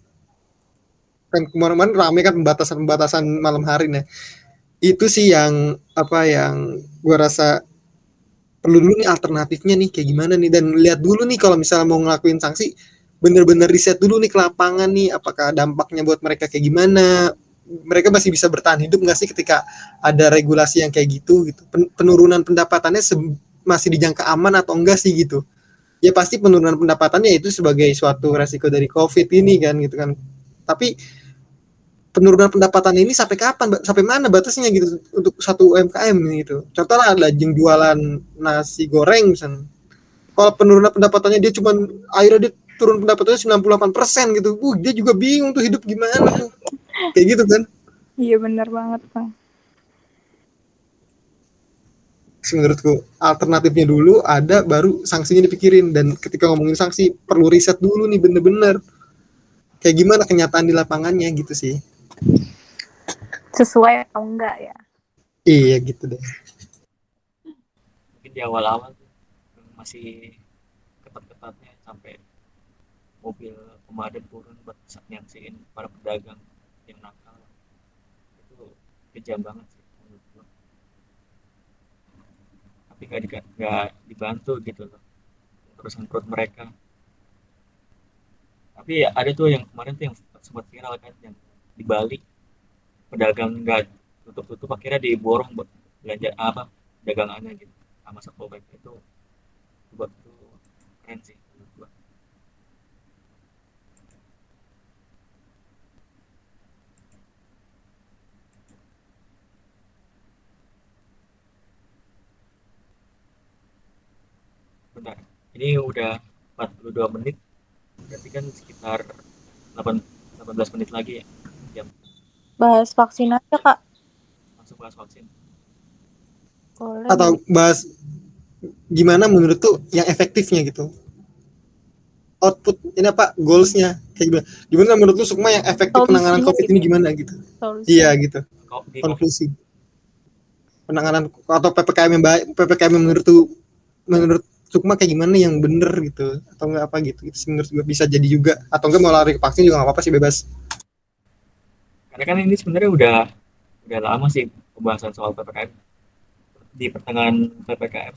Kan kemarin-kemarin rame kan pembatasan-pembatasan malam hari. Nah itu sih yang apa yang gua rasa perlu dulu nih alternatifnya nih kayak gimana nih? Dan lihat dulu nih kalau misalnya mau ngelakuin sanksi bener-bener riset dulu nih ke lapangan nih apakah dampaknya buat mereka kayak gimana? Mereka masih bisa bertahan hidup nggak sih ketika ada regulasi yang kayak gitu gitu? Pen- penurunan pendapatannya masih dijangka aman atau enggak sih gitu? Ya pasti penurunan pendapatannya itu sebagai suatu resiko dari covid ini kan gitu kan? Tapi penurunan pendapatan ini sampai kapan? Sampai mana batasnya gitu untuk satu UMKM gitu. Contoh lah ada yang jualan nasi goreng misalnya. Kalau penurunan pendapatannya dia cuman akhirnya dia turun pendapatannya 98% gitu. Uh dia juga bingung tuh hidup gimana tuh. Kayak gitu kan? Iya benar banget bang. Sih, menurutku alternatifnya dulu ada baru sanksinya dipikirin. Dan ketika ngomongin sanksi perlu riset dulu nih bener-bener. Kayak gimana kenyataan di lapangannya gitu sih Sesuai atau enggak ya? iya gitu deh. Mungkin di awal-awal tuh masih seketat-ketatnya sampai mobil pemadam turun buat nyaksiin para pedagang yang nakal. Itu kejam banget sih menurut gua. Tapi gak, di, gak dibantu gitu loh urusan perut mereka. Tapi ya ada tuh yang kemarin tuh yang sempat viral kan yang di Bali. Pedagang nggak tutup-tutup akhirnya diborong buat belanja apa dagangannya gitu. Sama satpol pp itu buat itu keren sih bentar ini udah 42 menit. Berarti kan sekitar 8, 18 menit lagi ya Bahas vaksin aja, Kak. langsung bahas vaksin. Boleh. atau bahas gimana menurut tuh yang efektifnya gitu? Output ini apa goalsnya? Kayak gimana? Gimana menurut lu Sukma yang efektif Solusinya penanganan covid ini gitu. gimana gitu? Solusi. iya gitu. Konklusi. Penanganan atau ppkm yang baik ppkm yang menurut tuh menurut Sukma kayak gimana yang bener gitu? Atau enggak apa gitu? Itu sih menurut gue bisa jadi juga. Atau enggak mau lari ke vaksin juga nggak apa-apa sih bebas karena kan ini sebenarnya udah udah lama sih pembahasan soal ppkm di pertengahan ppkm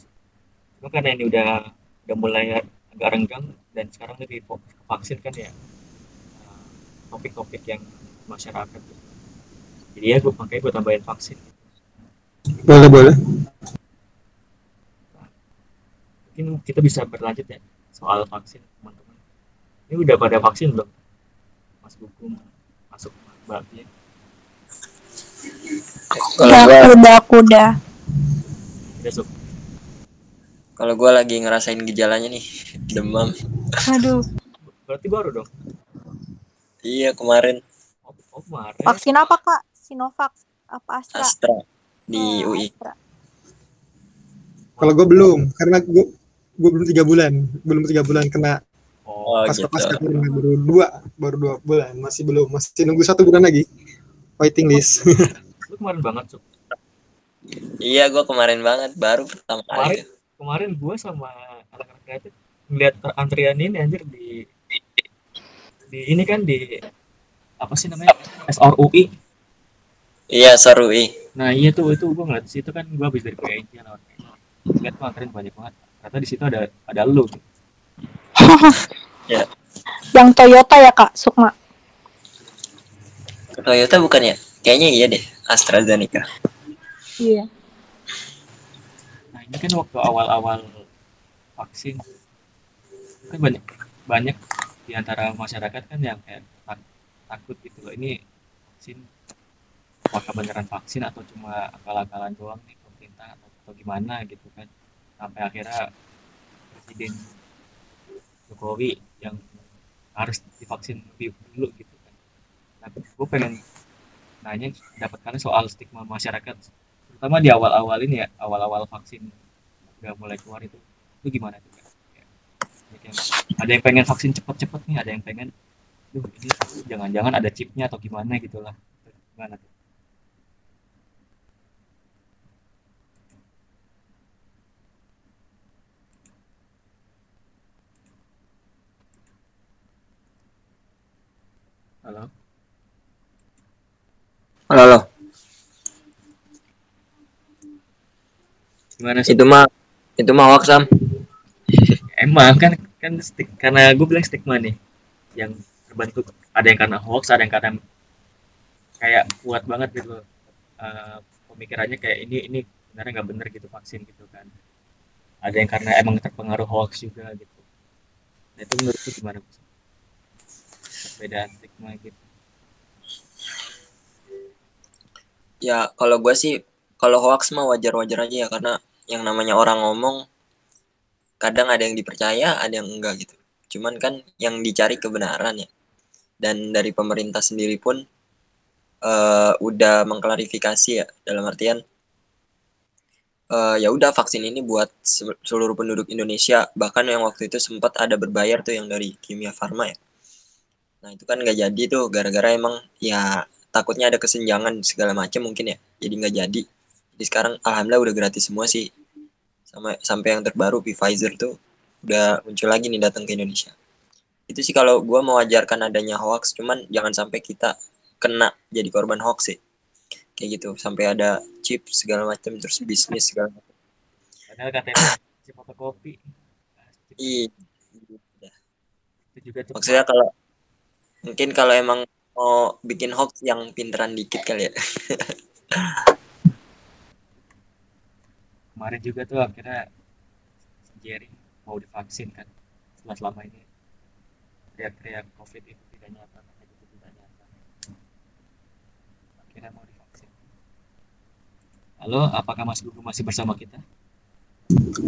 cuma karena ini udah udah mulai agak renggang dan sekarang lebih fokus ke vaksin kan ya. Topik-topik yang masyarakat. Jadi ya gue makanya gue tambahin vaksin. Boleh boleh. Mungkin kita bisa berlanjut ya soal vaksin teman-teman. Ini udah pada vaksin belum? Mas Gugu masuk mbaknya Kalau gua udah, aku udah. udah Suk. kalau gua lagi ngerasain gejalanya nih [laughs] demam. Aduh, berarti baru dong Iya kemarin oh, oh kemarin vaksin apa, Kak? Sinovac apa Astra? Astra di Oh, UI. Astra. kalau gue belum karena gue gue belum tiga bulan belum tiga bulan kena oh pas gitu. pas baru dua baru dua bulan masih belum masih nunggu satu bulan lagi waiting list [laughs] lu kemarin banget Suk. Iya gua kemarin banget baru pertama kemarin kali. kemarin gue sama anak-anak kreatif ngeliat antrian ini anjir di, di di ini kan di apa sih namanya SRUI Iya seru ih. nah iya tuh itu gue ngeliat di situ kan gue habis dari PNJ lewat PNJ lihat tuh antrian banyak banget ternyata di situ ada ada lu gitu. Yang Toyota ya, Kak? Sukma. Toyota bukan ya? Kayaknya iya deh AstraZeneca. Iya. nah ini kan waktu awal-awal vaksin kan banyak banyak di antara masyarakat kan yang kayak tak- takut gitu loh ini vaksin apakah beneran vaksin atau cuma akal-akalan doang nih pemerintah atau, atau gimana gitu kan sampai akhirnya presiden Jokowi yang harus divaksin lebih dulu gitu kan. Nah gue pengen nanya dapat kalian soal stigma masyarakat terutama di awal-awal ini ya awal-awal vaksin udah mulai keluar itu itu gimana tuh banyak yang- ada yang pengen vaksin cepet-cepet nih ada yang pengen ini jangan-jangan ada chipnya atau gimana gitu lah. Gimana tuh halo Halo, halo. gimana sih? Itu mah itu mah hoax Sam. emang kan kan stik, karena gue bilang stigma nih yang terbentuk ada yang karena hoax ada yang karena kayak kuat banget gitu. Eh, pemikirannya kayak ini ini sebenarnya nggak bener gitu vaksin gitu kan. Ada yang karena emang terpengaruh hoax juga gitu. Nah itu menurut gimana perbedaan stigma gitu Ya kalau gua sih kalau hoax mah wajar-wajar aja ya karena yang namanya orang ngomong kadang ada yang dipercaya, ada yang enggak gitu. Cuman kan yang dicari kebenaran ya. Dan dari pemerintah sendiri pun eh, udah mengklarifikasi ya dalam artian eh, ya udah vaksin ini buat se- seluruh penduduk Indonesia bahkan yang waktu itu sempat ada berbayar tuh yang dari Kimia Farma ya. Nah itu kan nggak jadi tuh gara-gara emang ya takutnya ada kesenjangan segala macam mungkin ya. Jadi nggak jadi. Jadi sekarang alhamdulillah udah gratis semua sih. Sama sampai yang terbaru Pfizer tuh udah muncul lagi nih datang ke Indonesia. Itu sih kalau gua mewajarkan adanya hoax cuman jangan sampai kita kena jadi korban hoax sih. Kayak gitu sampai ada chip segala macam terus bisnis segala macam padahal katanya si fotokopi. Ih, itu juga tuh maksudnya kalau mungkin kalau emang mau bikin hoax yang pinteran dikit kali ya. [laughs] Kemarin juga tuh akhirnya Jerry mau divaksin kan setelah selama ini teriak-teriak covid itu tidak nyata itu tidak nyata. Akhirnya mau divaksin. Halo apakah Mas Gugu masih bersama kita?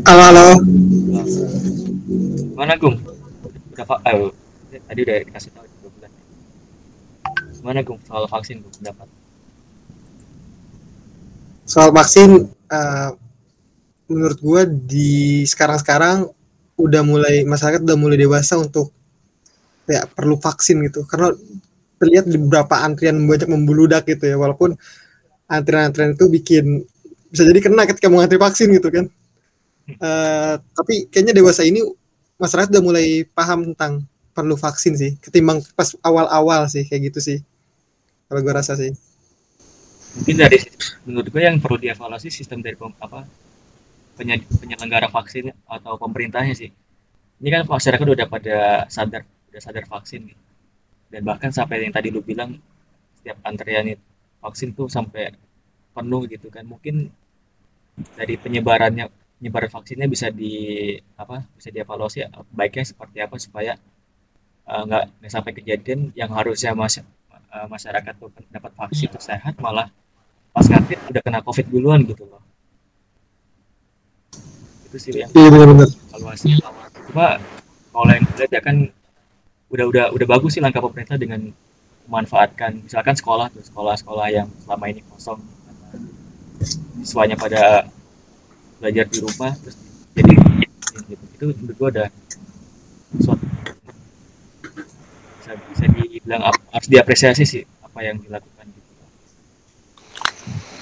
Halo, halo. mana Gung? Udah eh, tadi udah dikasih tahu dua bulan mana Gung soal vaksin Gung pendapat Soal vaksin, eh, menurut gua di sekarang-sekarang udah mulai masyarakat udah mulai dewasa untuk ya perlu vaksin gitu. Karena terlihat di beberapa antrian banyak membludak gitu ya. Walaupun antrian-antrian itu bikin bisa jadi kena ketika mau antri vaksin gitu kan. Eh, tapi kayaknya dewasa ini masyarakat udah mulai paham tentang perlu vaksin sih, ketimbang pas awal-awal sih kayak gitu sih. Kalau gua rasa sih. mungkin dari menurut gue yang perlu dievaluasi sistem dari pem- apa penye- penyelenggara vaksin atau pemerintahnya sih ini kan masyarakat udah pada sadar udah sadar vaksin gitu. dan bahkan sampai yang tadi lu bilang setiap antrian vaksin tuh sampai penuh gitu kan mungkin dari penyebarannya penyebaran vaksinnya bisa di apa bisa dievaluasi baiknya seperti apa supaya eh, nggak nggak sampai kejadian yang harusnya mas, eh, masyarakat tuh dapat vaksin tuh sehat malah pas ngantri udah kena covid duluan gitu loh itu sih yang Iya benar-benar. evaluasi cuma kalau yang lihat ya kan udah udah udah bagus sih langkah pemerintah dengan memanfaatkan misalkan sekolah tuh sekolah-sekolah yang selama ini kosong siswanya pada belajar di rumah terus jadi gitu. itu menurut gua ada suatu bisa bisa dibilang ap- harus diapresiasi sih apa yang dilakukan gitu.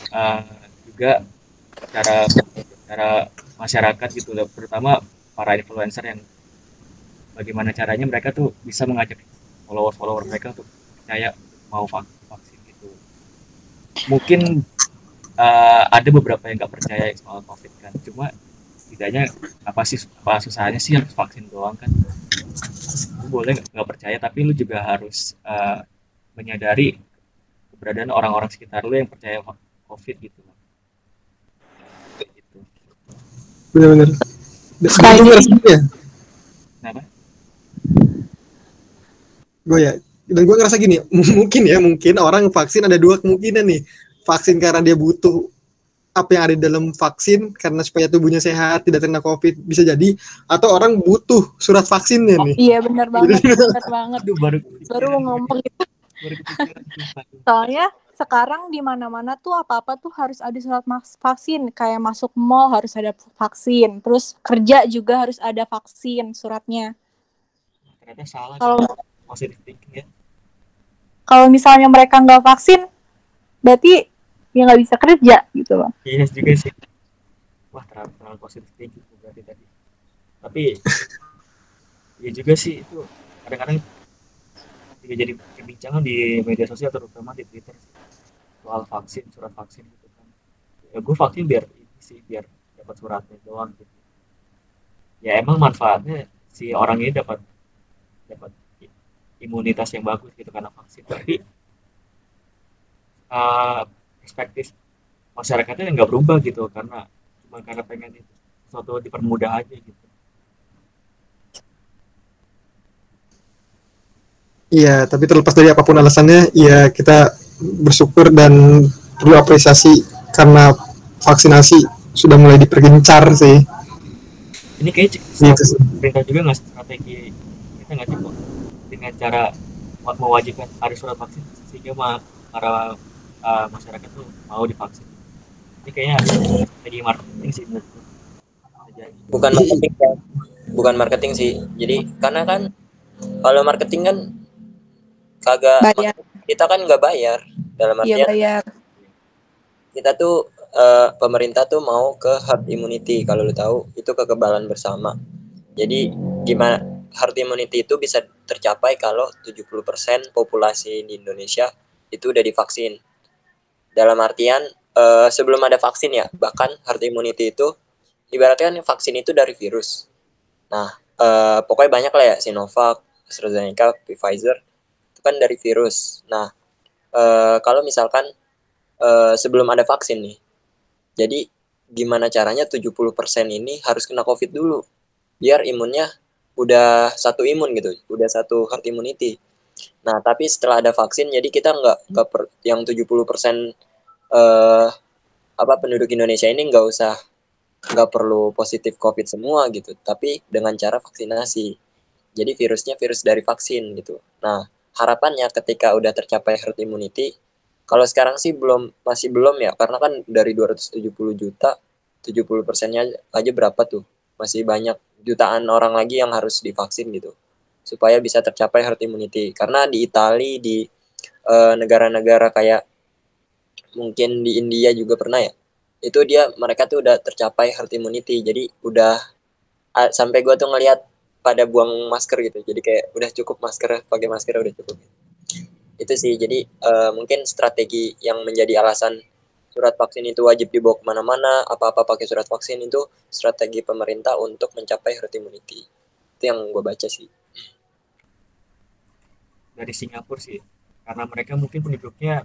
Eh, juga cara cara masyarakat gitu loh terutama para influencer yang bagaimana caranya mereka tuh bisa mengajak follower-follower mereka untuk percaya mau vak- vaksin gitu. Mungkin eh, ada beberapa yang nggak percaya soal covid kan cuma setidaknya apa sih apa susahnya sih harus vaksin doang kan lu boleh nggak percaya tapi lu juga harus eh, menyadari keberadaan orang-orang sekitar lu yang percaya covid gitu gitu Benar-benar. Ya, kenapa gue ya. Dan gue ngerasa gini, [laughs] mungkin ya, mungkin orang vaksin ada dua kemungkinan nih. Vaksin karena dia butuh apa yang ada di dalam vaksin karena supaya tubuhnya sehat, tidak terkena COVID bisa jadi. Atau orang butuh surat vaksinnya nih. Iya benar banget, [laughs] benar banget. aduh baru Baru mau ngomong itu. Soalnya sekarang di mana-mana tuh apa-apa tuh harus ada surat vaksin. Kayak masuk mall harus ada vaksin. Terus kerja juga harus ada vaksin suratnya. ternyata salah Kalau ya kalau misalnya mereka nggak vaksin, berarti ya nggak bisa kerja gitu loh. iya juga sih. Wah terlalu, terlalu thinking tuh berarti tadi. Tapi [laughs] ya juga sih itu kadang-kadang juga jadi perbincangan di media sosial terutama di Twitter sih. Soal vaksin surat vaksin gitu kan. Ya gue vaksin biar ini sih biar dapat suratnya doang gitu. Ya emang manfaatnya si orang ini dapat dapat imunitas yang bagus gitu karena vaksin. Tapi eh, perspektif masyarakatnya nggak berubah gitu karena cuma karena pengen itu sesuatu dipermudah aja gitu Iya, tapi terlepas dari apa pun alasannya, ya kita bersyukur dan perlu apresiasi karena vaksinasi sudah mulai dipergencar sih. ini kayak Gitu sih. pemerintah juga nggak strategi kita nggak sih dengan cara me- mewajibkan ada surat vaksin sehingga para uh, masyarakat tuh mau divaksin ini kayaknya strategi marketing sih jadi. bukan marketing kan bukan marketing sih jadi karena kan kalau marketing kan kagak Bayar. kita kan nggak bayar dalam Iya artian bayar. kita tuh eh, pemerintah tuh mau ke herd immunity kalau lu tahu itu kekebalan bersama Jadi gimana herd immunity itu bisa tercapai kalau 70% populasi di Indonesia itu udah divaksin. Dalam artian uh, sebelum ada vaksin ya, bahkan herd immunity itu ibaratnya kan vaksin itu dari virus. Nah, uh, pokoknya banyak lah ya Sinovac, AstraZeneca, Pfizer itu kan dari virus. Nah, uh, kalau misalkan uh, sebelum ada vaksin nih, jadi gimana caranya 70% ini harus kena COVID dulu, biar imunnya udah satu imun gitu, udah satu herd immunity. Nah, tapi setelah ada vaksin, jadi kita nggak nggak per, yang 70% uh, apa penduduk Indonesia ini nggak usah nggak perlu positif COVID semua gitu, tapi dengan cara vaksinasi. Jadi virusnya virus dari vaksin gitu. Nah, harapannya ketika udah tercapai herd immunity, kalau sekarang sih belum masih belum ya, karena kan dari 270 juta, 70 persennya aja berapa tuh? Masih banyak jutaan orang lagi yang harus divaksin gitu, supaya bisa tercapai herd immunity. Karena di Italia, di eh, negara-negara uh, kayak mungkin di India juga pernah ya, itu dia mereka tuh udah tercapai herd immunity. Jadi udah uh, sampai gue tuh ngelihat pada buang masker gitu. Jadi kayak udah cukup masker pakai masker udah cukup. Itu sih. Jadi uh, mungkin strategi yang menjadi alasan surat vaksin itu wajib dibawa ke mana-mana apa-apa pakai surat vaksin itu strategi pemerintah untuk mencapai herd immunity. Itu yang gue baca sih dari Singapura sih. Karena mereka mungkin penduduknya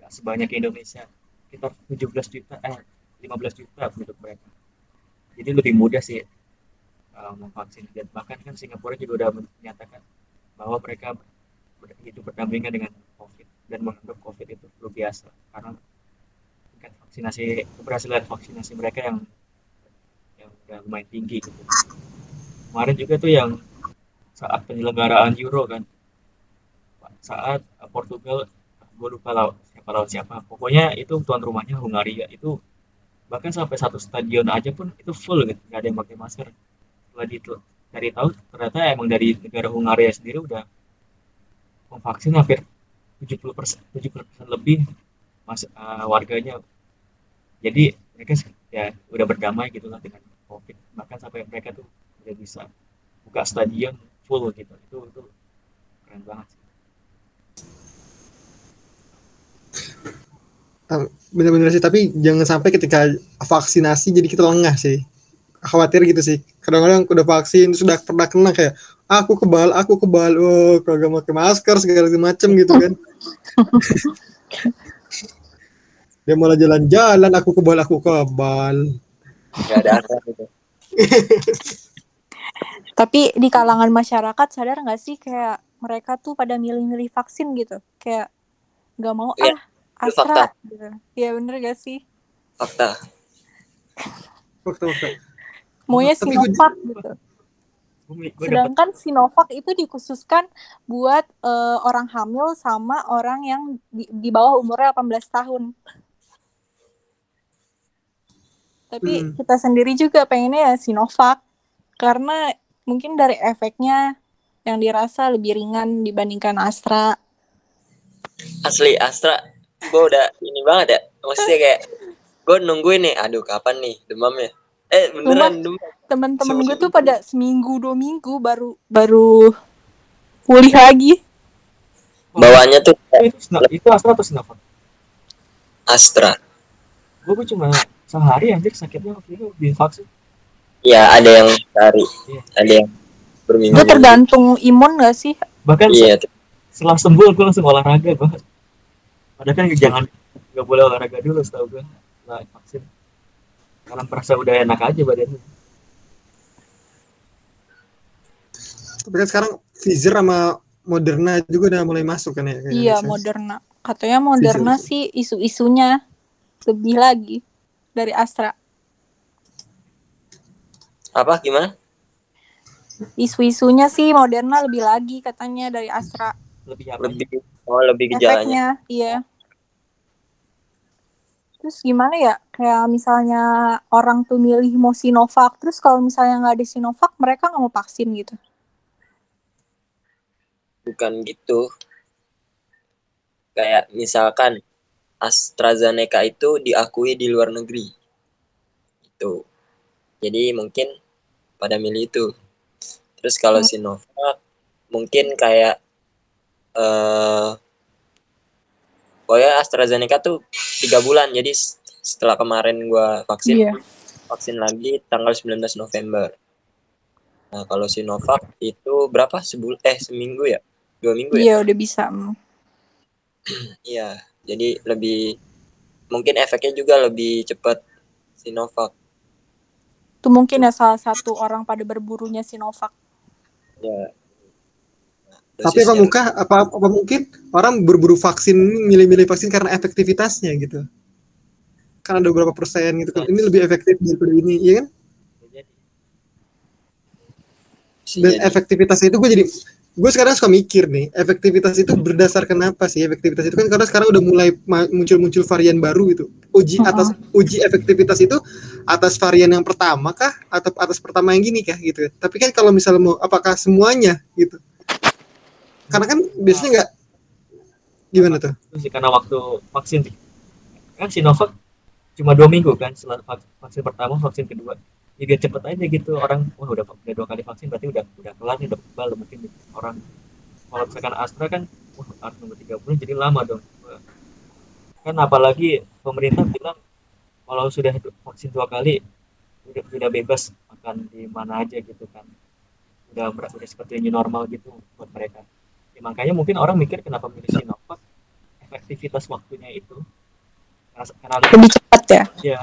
gak sebanyak Indonesia. Sekitar 17 juta eh 15 juta penduduk mereka. Jadi lebih mudah sih uh, memvaksin. Dan bahkan kan Singapura juga udah menyatakan bahwa mereka itu berdampingan dengan COVID dan menganggap COVID itu luar biasa. Karena tingkat vaksinasi keberhasilan vaksinasi mereka yang yang udah lumayan tinggi gitu. Kemarin juga tuh yang saat penyelenggaraan Euro kan saat Portugal gue lupa lah siapa lawan siapa. Pokoknya itu tuan rumahnya Hungaria. Itu bahkan sampai satu stadion aja pun itu full gitu nggak ada yang pakai masker. Setelah itu dari tahu ternyata emang dari negara Hungaria sendiri udah memvaksin hampir 70 persen 70 persen lebih mas uh, warganya. Jadi mereka ya udah berdamai gitu lah dengan covid. Bahkan sampai mereka tuh udah bisa buka stadion full gitu. Itu itu keren banget sih bener-bener sih tapi jangan sampai ketika vaksinasi jadi kita lengah sih. Khawatir gitu sih. Kadang-kadang udah vaksin sudah pernah kena kayak aku kebal aku kebal oh kagak pakai masker segala macem gitu kan. [laughs] Dia malah jalan-jalan aku kebal aku kebal. Gak ada gitu. [laughs] tapi di kalangan masyarakat sadar nggak sih kayak mereka tuh pada milih-milih vaksin gitu kayak nggak mau ya. ah Astra gitu. Ya bener gak sih? Fakta. Fakta, [laughs] fakta. Maunya Sinovac gitu. Sedangkan Sinovac itu dikhususkan buat uh, orang hamil sama orang yang di, di bawah umurnya 18 tahun. Tapi hmm. kita sendiri juga pengennya ya Sinovac karena mungkin dari efeknya yang dirasa lebih ringan dibandingkan Astra. Asli Astra gue udah ini banget ya. Maksudnya kayak gue nungguin nih aduh kapan nih? Demamnya eh beneran demam. temen-temen gue tuh pada seminggu dua minggu baru baru pulih lagi. Bawahnya tuh itu, itu Astra atau Sinovac Astra. Gue cuma sehari anjir sakitnya waktu itu di vaksin. Iya, ada yang sehari, iya. ada yang berminggu. Itu tergantung imun gak sih? Bahkan iya. setelah sembuh gue langsung olahraga banget padahal kan jangan nggak boleh olahraga dulu setahu gue lah vaksin karena merasa udah enak aja badannya tapi kan sekarang Pfizer sama Moderna juga udah mulai masuk kan ya iya Moderna katanya Moderna Pfizer. sih isu-isunya lebih lagi dari Astra apa gimana isu-isunya sih Moderna lebih lagi katanya dari Astra lebih apa lebih Oh, lebih gejalanya. Efeknya, iya. Terus gimana ya? Kayak misalnya orang tuh milih mau Sinovac, terus kalau misalnya nggak ada Sinovac, mereka nggak mau vaksin gitu. Bukan gitu. Kayak misalkan AstraZeneca itu diakui di luar negeri. Itu. Jadi mungkin pada milih itu. Terus kalau Sinovac mungkin kayak eh pokoknya AstraZeneca tuh tiga bulan. Jadi setelah kemarin gua vaksin Iya. vaksin lagi tanggal 19 November. Nah, kalau Sinovac itu berapa? Sebul eh seminggu ya? Dua minggu ya? Iya udah bisa. [clears throat] Iya. Jadi lebih mungkin efeknya juga lebih cepat Sinovac. Itu mungkin ya salah satu orang pada berburunya Sinovac. Ya. Nah, Tapi apa muka apa apa mungkin orang berburu vaksin milih-milih vaksin karena efektivitasnya gitu. Kan ada beberapa persen gitu kan. Ini lebih efektif daripada ini, iya kan? Bisa Dan jadi. efektivitasnya itu gue jadi gue sekarang suka mikir nih, efektivitas itu berdasarkan apa sih? Efektivitas itu kan karena sekarang udah mulai muncul-muncul varian baru gitu. Uji atas uji efektivitas itu atas varian yang pertama kah atau atas pertama yang gini kah gitu. Tapi kan kalau misalnya mau apakah semuanya gitu. Karena kan biasanya nggak gimana tuh? itu sih karena waktu vaksin kan Sinovac cuma dua minggu kan setelah vak- vaksin pertama vaksin kedua jadi cepet aja gitu. Orang wah udah udah dua kali vaksin berarti udah udah kelar nih udah kebal. Mungkin orang kalau misalkan Astra kan wah harus nunggu tiga bulan jadi lama dong. Kan apalagi pemerintah bilang kalau sudah vaksin dua kali udah udah bebas makan di mana aja gitu kan. Udah udah seperti new normal gitu buat mereka. Ya, makanya mungkin orang mikir kenapa milih Sinovac efektivitas waktunya itu karena, karena Lebih cepat ya. ya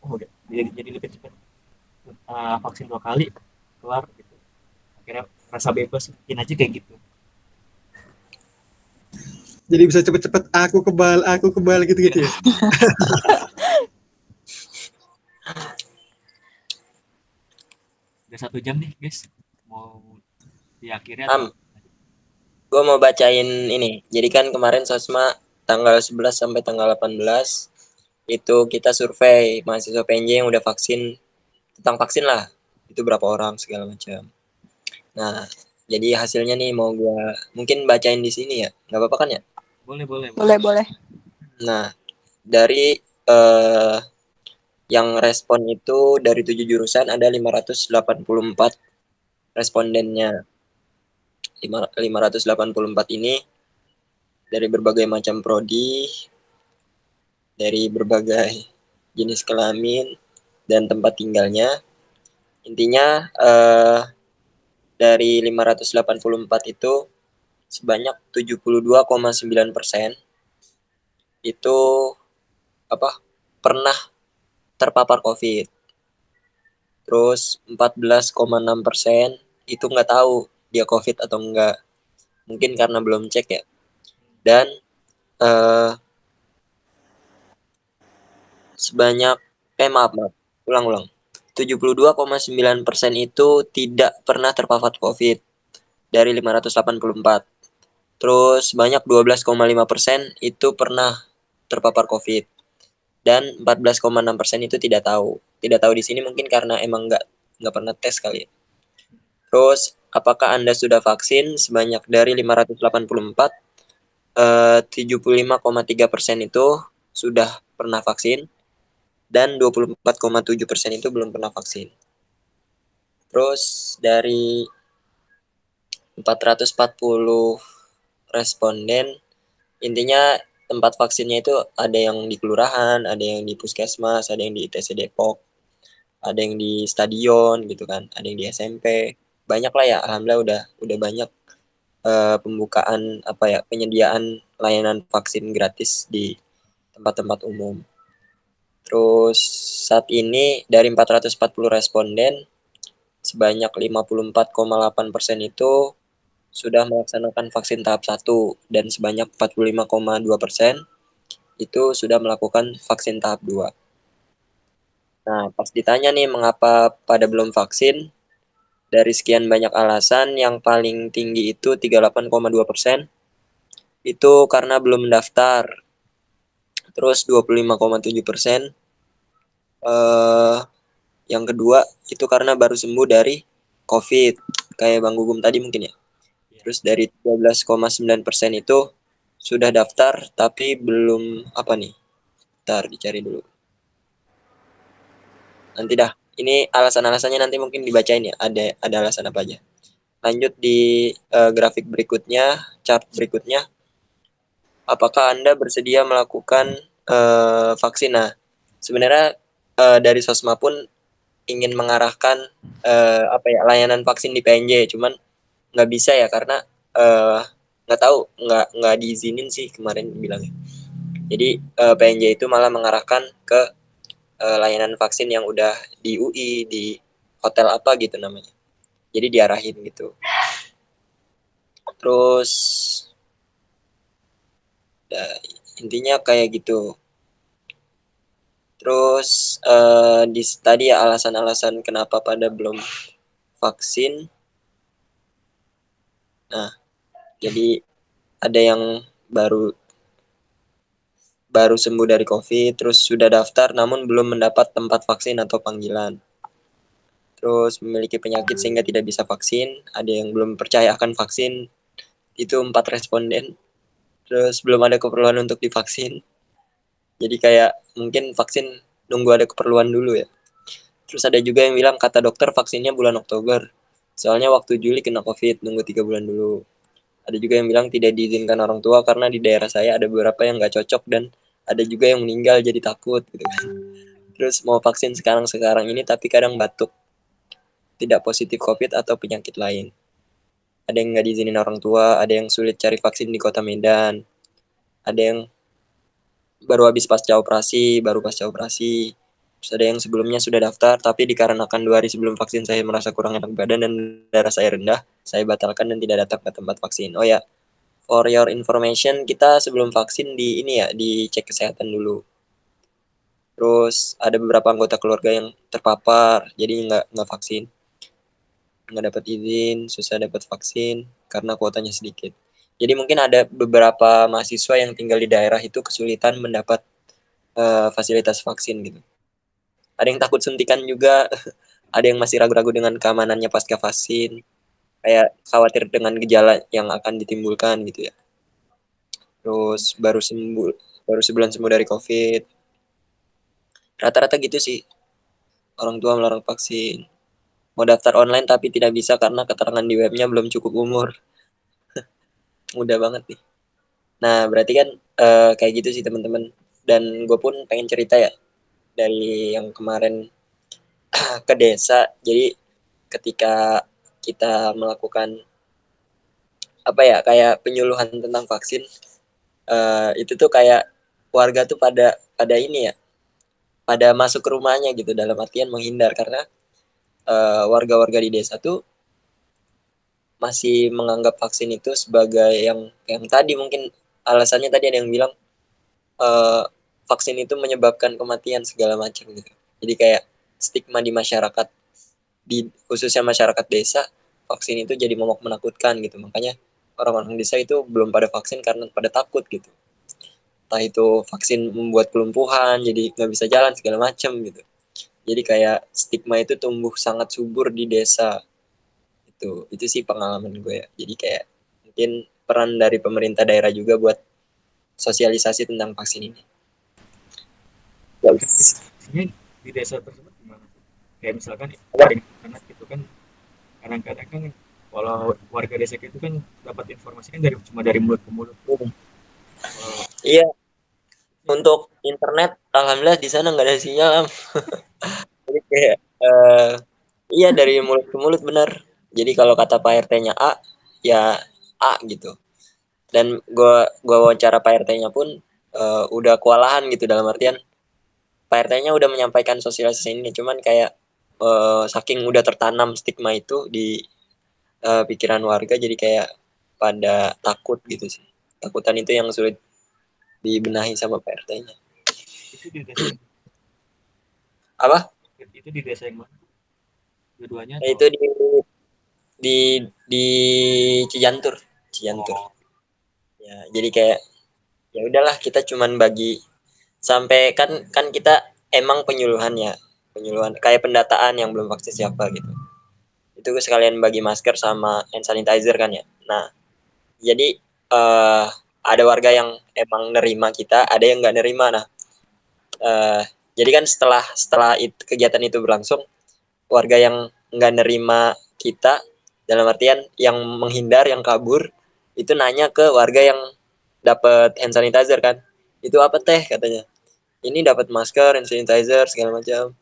oh udah jadi, jadi lebih cepat uh, vaksin dua kali kelar gitu akhirnya rasa bebas mungkin aja kayak gitu Jadi bisa cepet-cepet aku kebal, aku kebal gitu-gitu ya. [laughs] udah satu jam nih guys mau diakhiri Am, atau gue mau bacain ini. Jadi kan kemarin Sosma tanggal 11 sampai tanggal 18 itu kita survei mahasiswa PNJ yang udah vaksin tentang vaksin lah. Itu berapa orang segala macam. Nah, jadi hasilnya nih mau gua mungkin bacain di sini ya. nggak apa-apa kan ya? boleh boleh Boleh boleh. Nah, dari eh yang respon itu dari tujuh jurusan ada 584 respondennya. Lima- 584 ini dari berbagai macam prodi, dari berbagai jenis kelamin dan tempat tinggalnya. Intinya eh dari 584 itu sebanyak 72,9 persen itu apa pernah terpapar COVID. Terus 14,6 persen itu nggak tahu dia COVID atau enggak. Mungkin karena belum cek ya. Dan eh sebanyak eh maaf maaf ulang-ulang 72,9 persen itu tidak pernah terpapar COVID dari 584. Terus sebanyak 12,5 persen itu pernah terpapar COVID dan 14,6 persen itu tidak tahu. Tidak tahu di sini mungkin karena emang nggak nggak pernah tes kali. ya. Terus apakah anda sudah vaksin sebanyak dari 584 eh, 75,3 persen itu sudah pernah vaksin dan 24,7 persen itu belum pernah vaksin. Terus dari 440 responden intinya tempat vaksinnya itu ada yang di kelurahan, ada yang di puskesmas, ada yang di ITC Depok, ada yang di stadion gitu kan, ada yang di SMP. Banyak lah ya, alhamdulillah udah udah banyak eh, pembukaan apa ya, penyediaan layanan vaksin gratis di tempat-tempat umum. Terus saat ini dari 440 responden sebanyak 54,8 persen itu sudah melaksanakan vaksin tahap 1 dan sebanyak 45,2 persen itu sudah melakukan vaksin tahap 2. Nah, pas ditanya nih mengapa pada belum vaksin, dari sekian banyak alasan yang paling tinggi itu 38,2 persen itu karena belum mendaftar. Terus 25,7 persen eh yang kedua itu karena baru sembuh dari COVID, kayak Bang Gugum tadi mungkin ya. Terus dari 12,9 persen itu sudah daftar tapi belum apa nih? Ntar dicari dulu. Nanti dah. ini alasan-alasannya nanti mungkin dibacain ya ada ada alasan apa aja lanjut di uh, grafik berikutnya chart berikutnya apakah anda bersedia melakukan uh, vaksin? Nah sebenarnya uh, dari sosma pun ingin mengarahkan uh, apa ya layanan vaksin di PNJ cuman nggak bisa ya karena nggak tahu nggak nggak diizinin sih kemarin bilangnya jadi uh, PNJ itu malah mengarahkan ke uh, layanan vaksin yang udah di UI di hotel apa gitu namanya. Jadi diarahin gitu. Terus ya, intinya kayak gitu terus uh, di tadi ya alasan-alasan kenapa pada belum vaksin nah jadi ada yang baru baru sembuh dari COVID, terus sudah daftar namun belum mendapat tempat vaksin atau panggilan. Terus memiliki penyakit sehingga tidak bisa vaksin, ada yang belum percaya akan vaksin, itu empat responden. Terus belum ada keperluan untuk divaksin. Jadi kayak mungkin vaksin nunggu ada keperluan dulu ya. Terus ada juga yang bilang kata dokter vaksinnya bulan Oktober. Soalnya waktu Juli kena COVID, nunggu tiga bulan dulu. Ada juga yang bilang tidak diizinkan orang tua karena di daerah saya ada beberapa yang nggak cocok dan ada juga yang meninggal jadi takut gitu kan terus mau vaksin sekarang sekarang ini tapi kadang batuk tidak positif covid atau penyakit lain ada yang nggak diizinin orang tua ada yang sulit cari vaksin di kota Medan ada yang baru habis pasca operasi baru pasca operasi. Terus ada yang sebelumnya sudah daftar tapi dikarenakan dua hari sebelum vaksin saya merasa kurang enak badan dan darah saya rendah saya batalkan dan tidak datang ke tempat vaksin. Oh ya for your information kita sebelum vaksin di ini ya dicek kesehatan dulu. Terus ada beberapa anggota keluarga yang terpapar jadi nggak nggak vaksin nggak dapat izin susah dapat vaksin karena kuotanya sedikit. Jadi mungkin ada beberapa mahasiswa yang tinggal di daerah itu kesulitan mendapat uh, fasilitas vaksin gitu. Ada yang takut suntikan juga [laughs] ada yang masih ragu-ragu dengan keamanannya pasca vaksin kayak khawatir dengan gejala yang akan ditimbulkan gitu ya. Terus baru sembuh baru sebulan sembuh dari covid. Rata-rata gitu sih orang tua melarang vaksin mau daftar online tapi tidak bisa karena keterangan di webnya belum cukup umur. [laughs] Mudah banget nih. Nah berarti kan uh, kayak gitu sih teman-teman. Dan gue pun pengen cerita ya dari yang kemarin [clears throat] ke desa. Jadi ketika kita melakukan apa ya kayak penyuluhan tentang vaksin uh, itu tuh kayak warga tuh pada pada ini ya pada masuk ke rumahnya gitu. Dalam artian menghindar. Karena warga warga-warga di desa tuh masih menganggap vaksin itu sebagai yang yang tadi mungkin alasannya tadi ada yang bilang uh, vaksin itu menyebabkan kematian segala macam gitu. Jadi kayak stigma di masyarakat di khususnya masyarakat desa vaksin itu jadi momok menakutkan gitu. Makanya orang-orang desa itu belum pada vaksin karena pada takut gitu. Entah itu vaksin membuat kelumpuhan jadi nggak bisa jalan segala macam gitu jadi kayak stigma itu tumbuh sangat subur di desa. Itu itu sih pengalaman gue ya. Jadi kayak mungkin peran dari pemerintah daerah juga buat sosialisasi tentang vaksin ini. Di desa tersebut kayak misalkan anak itu kan kadang-kadang kan kalau warga desa itu kan dapat informasi kan dari cuma dari mulut ke mulut. Iya. Untuk internet, alhamdulillah di sana nggak ada sinyal. [laughs] Jadi kayak uh, iya dari mulut ke mulut benar. Jadi kalau kata Pak RT-nya A, ya A gitu. Dan gua gua wawancara Pak RT-nya pun uh, udah kewalahan gitu dalam artian Pak RT-nya udah menyampaikan sosialisasi ini, cuman kayak uh, saking udah tertanam stigma itu di uh, pikiran warga jadi kayak pada takut gitu sih takutan itu yang sulit dibenahi sama PRT-nya itu di desa apa? Itu di desa yang mana? Keduanya nah, itu di di di Cijantur. Cijantur. Oh. ya jadi kayak ya udahlah kita cuman bagi sampai kan kan kita emang penyuluhan ya. Penyuluhan kayak pendataan yang belum vaksin siapa gitu. Itu sekalian bagi masker sama hand sanitizer kan ya. Nah jadi uh, ada warga yang emang nerima kita ada yang nggak nerima. Nah uh, jadi kan setelah setelah itu, kegiatan itu berlangsung warga yang nggak nerima kita dalam artian yang menghindar yang kabur itu nanya ke warga yang dapat hand sanitizer kan. Itu apa teh? katanya. Ini dapat masker hand sanitizer segala macam.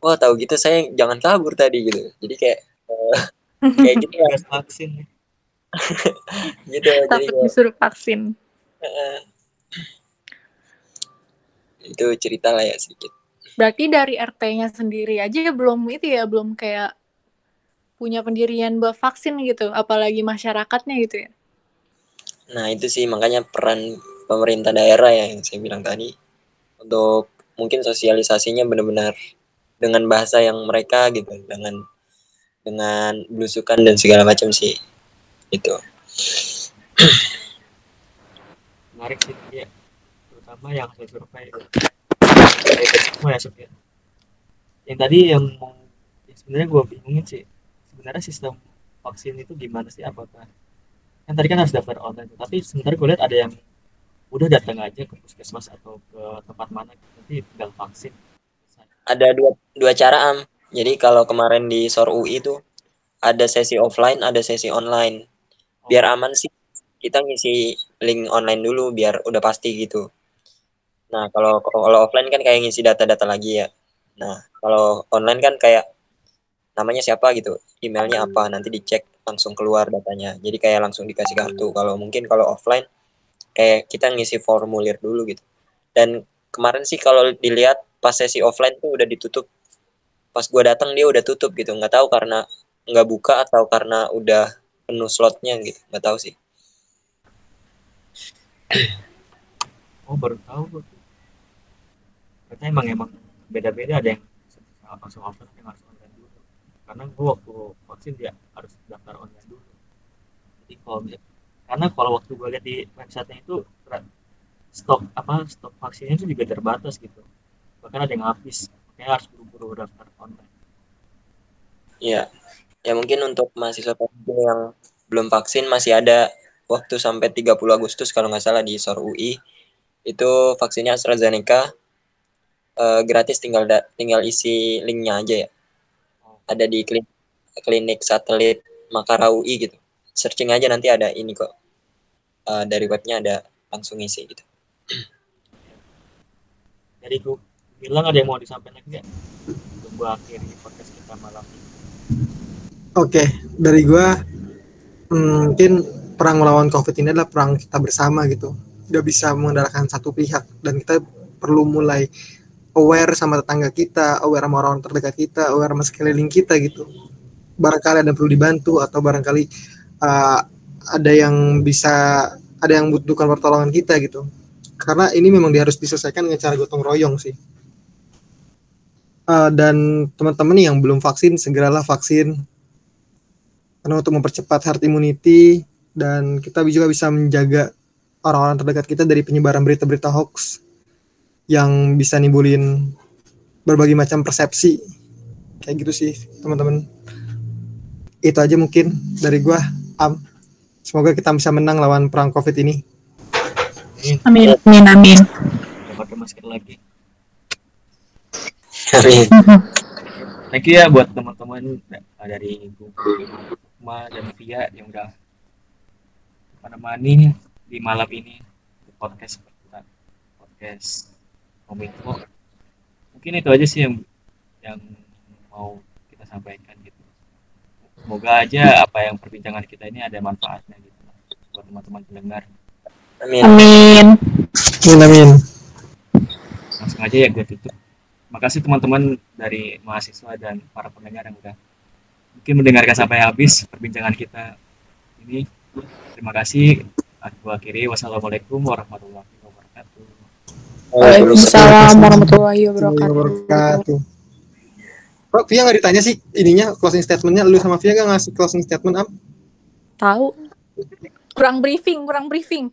Wah tahu gitu saya jangan kabur tadi gitu. Jadi kayak eh, [laughs] kayak gitu ya. Vaksin gitu jadi Takut kayak, disuruh vaksin. itu cerita lah ya sedikit Berarti dari RT-nya sendiri aja belum itu ya, belum kayak punya pendirian buat vaksin gitu, apalagi masyarakatnya gitu ya. Nah, itu sih makanya peran pemerintah daerah ya yang saya bilang tadi untuk mungkin sosialisasinya benar-benar dengan bahasa yang mereka gitu, dengan dengan belusukan dan segala macam sih. Itu. menarik sih ya terutama yang hasil survei semua ya ya. yang tadi yang mau yang sebenarnya gue bingungin sih sebenarnya sistem vaksin itu gimana sih apakah kan tadi kan harus daftar online tapi sebenarnya gue lihat ada yang udah datang aja ke puskesmas atau ke tempat mana nanti tinggal vaksin Ada dua dua cara am. Jadi kalau kemarin di SOR UI itu ada sesi offline, ada sesi online. Biar aman sih kita ngisi link online dulu biar udah pasti gitu. Nah, kalau kalau offline kan kayak ngisi data-data lagi ya. Nah, kalau online kan kayak namanya siapa gitu, emailnya apa, nanti dicek langsung keluar datanya. Jadi kayak langsung dikasih kartu. Kalau mungkin kalau offline kayak kita ngisi formulir dulu gitu. Dan kemarin sih kalau dilihat pas sesi offline tuh udah ditutup. Pas gua datang dia udah tutup gitu. Nggak tahu karena nggak buka atau karena udah penuh slotnya gitu. Nggak tahu sih. oh baru tahu ternyata emang emang beda-beda. Ada yang langsung offline ada yang harus online dulu. Karena gue waktu vaksin dia harus daftar online dulu. Jadi kalau karena kalau waktu gue lihat di websitenya itu stok apa stok vaksinnya itu juga terbatas gitu. Bahkan ada yang habis. Makanya harus buru-buru daftar online. Iya. Ya mungkin untuk mahasiswa yang belum vaksin masih ada waktu sampai 30 Agustus kalau nggak salah di SOR UI. Itu vaksinnya AstraZeneca eh, gratis tinggal da- tinggal isi linknya aja ya. Ada di klinik, klinik satelit Makara UI gitu. Searching aja nanti ada ini kok. Eh, dari webnya ada langsung isi gitu. jadi gue bilang ada yang mau disampaikan nggak gue akhiri podcast kita malam ini Oke, dari gua hmm, mungkin perang melawan COVID ini adalah perang kita bersama gitu. Gak bisa mengandalkan satu pihak dan kita perlu mulai aware sama tetangga kita, aware sama orang terdekat kita, aware sama sekeliling kita gitu. Barangkali ada yang perlu dibantu atau barangkali uh, ada yang bisa ada yang butuhkan pertolongan kita gitu. Karena ini memang harus diselesaikan dengan cara gotong royong sih. Uh, dan teman-teman yang belum vaksin segeralah vaksin karena untuk mempercepat herd immunity dan kita juga bisa menjaga orang-orang terdekat kita dari penyebaran berita-berita hoax yang bisa nimbulin berbagai macam persepsi. Kayak gitu sih teman-teman. Itu aja mungkin dari gua am. Semoga kita bisa menang lawan perang covid ini. Amin, amin, amin. pakai masker lagi. Amin. Thank you ya buat teman-teman dari Guma dan Via yang udah menemani di malam ini di podcast kita podcast Kominfo. Mungkin itu aja sih yang yang mau kita sampaikan gitu. Semoga aja apa yang perbincangan kita ini ada manfaatnya gitu buat teman-teman pendengar. Amin. Amin. amin amin Langsung aja ya gue tutup. Makasih teman-teman dari mahasiswa dan para pendengar yang udah mungkin mendengarkan sampai habis perbincangan kita ini. Terima kasih. Aku akhiri. Wassalamualaikum warahmatullahi wabarakatuh. Waalaikumsalam warahmatullahi wabarakatuh. Bro, Via nggak ditanya sih ininya closing statementnya lu sama Via nggak ngasih closing statement am Tahu. Kurang briefing, kurang briefing.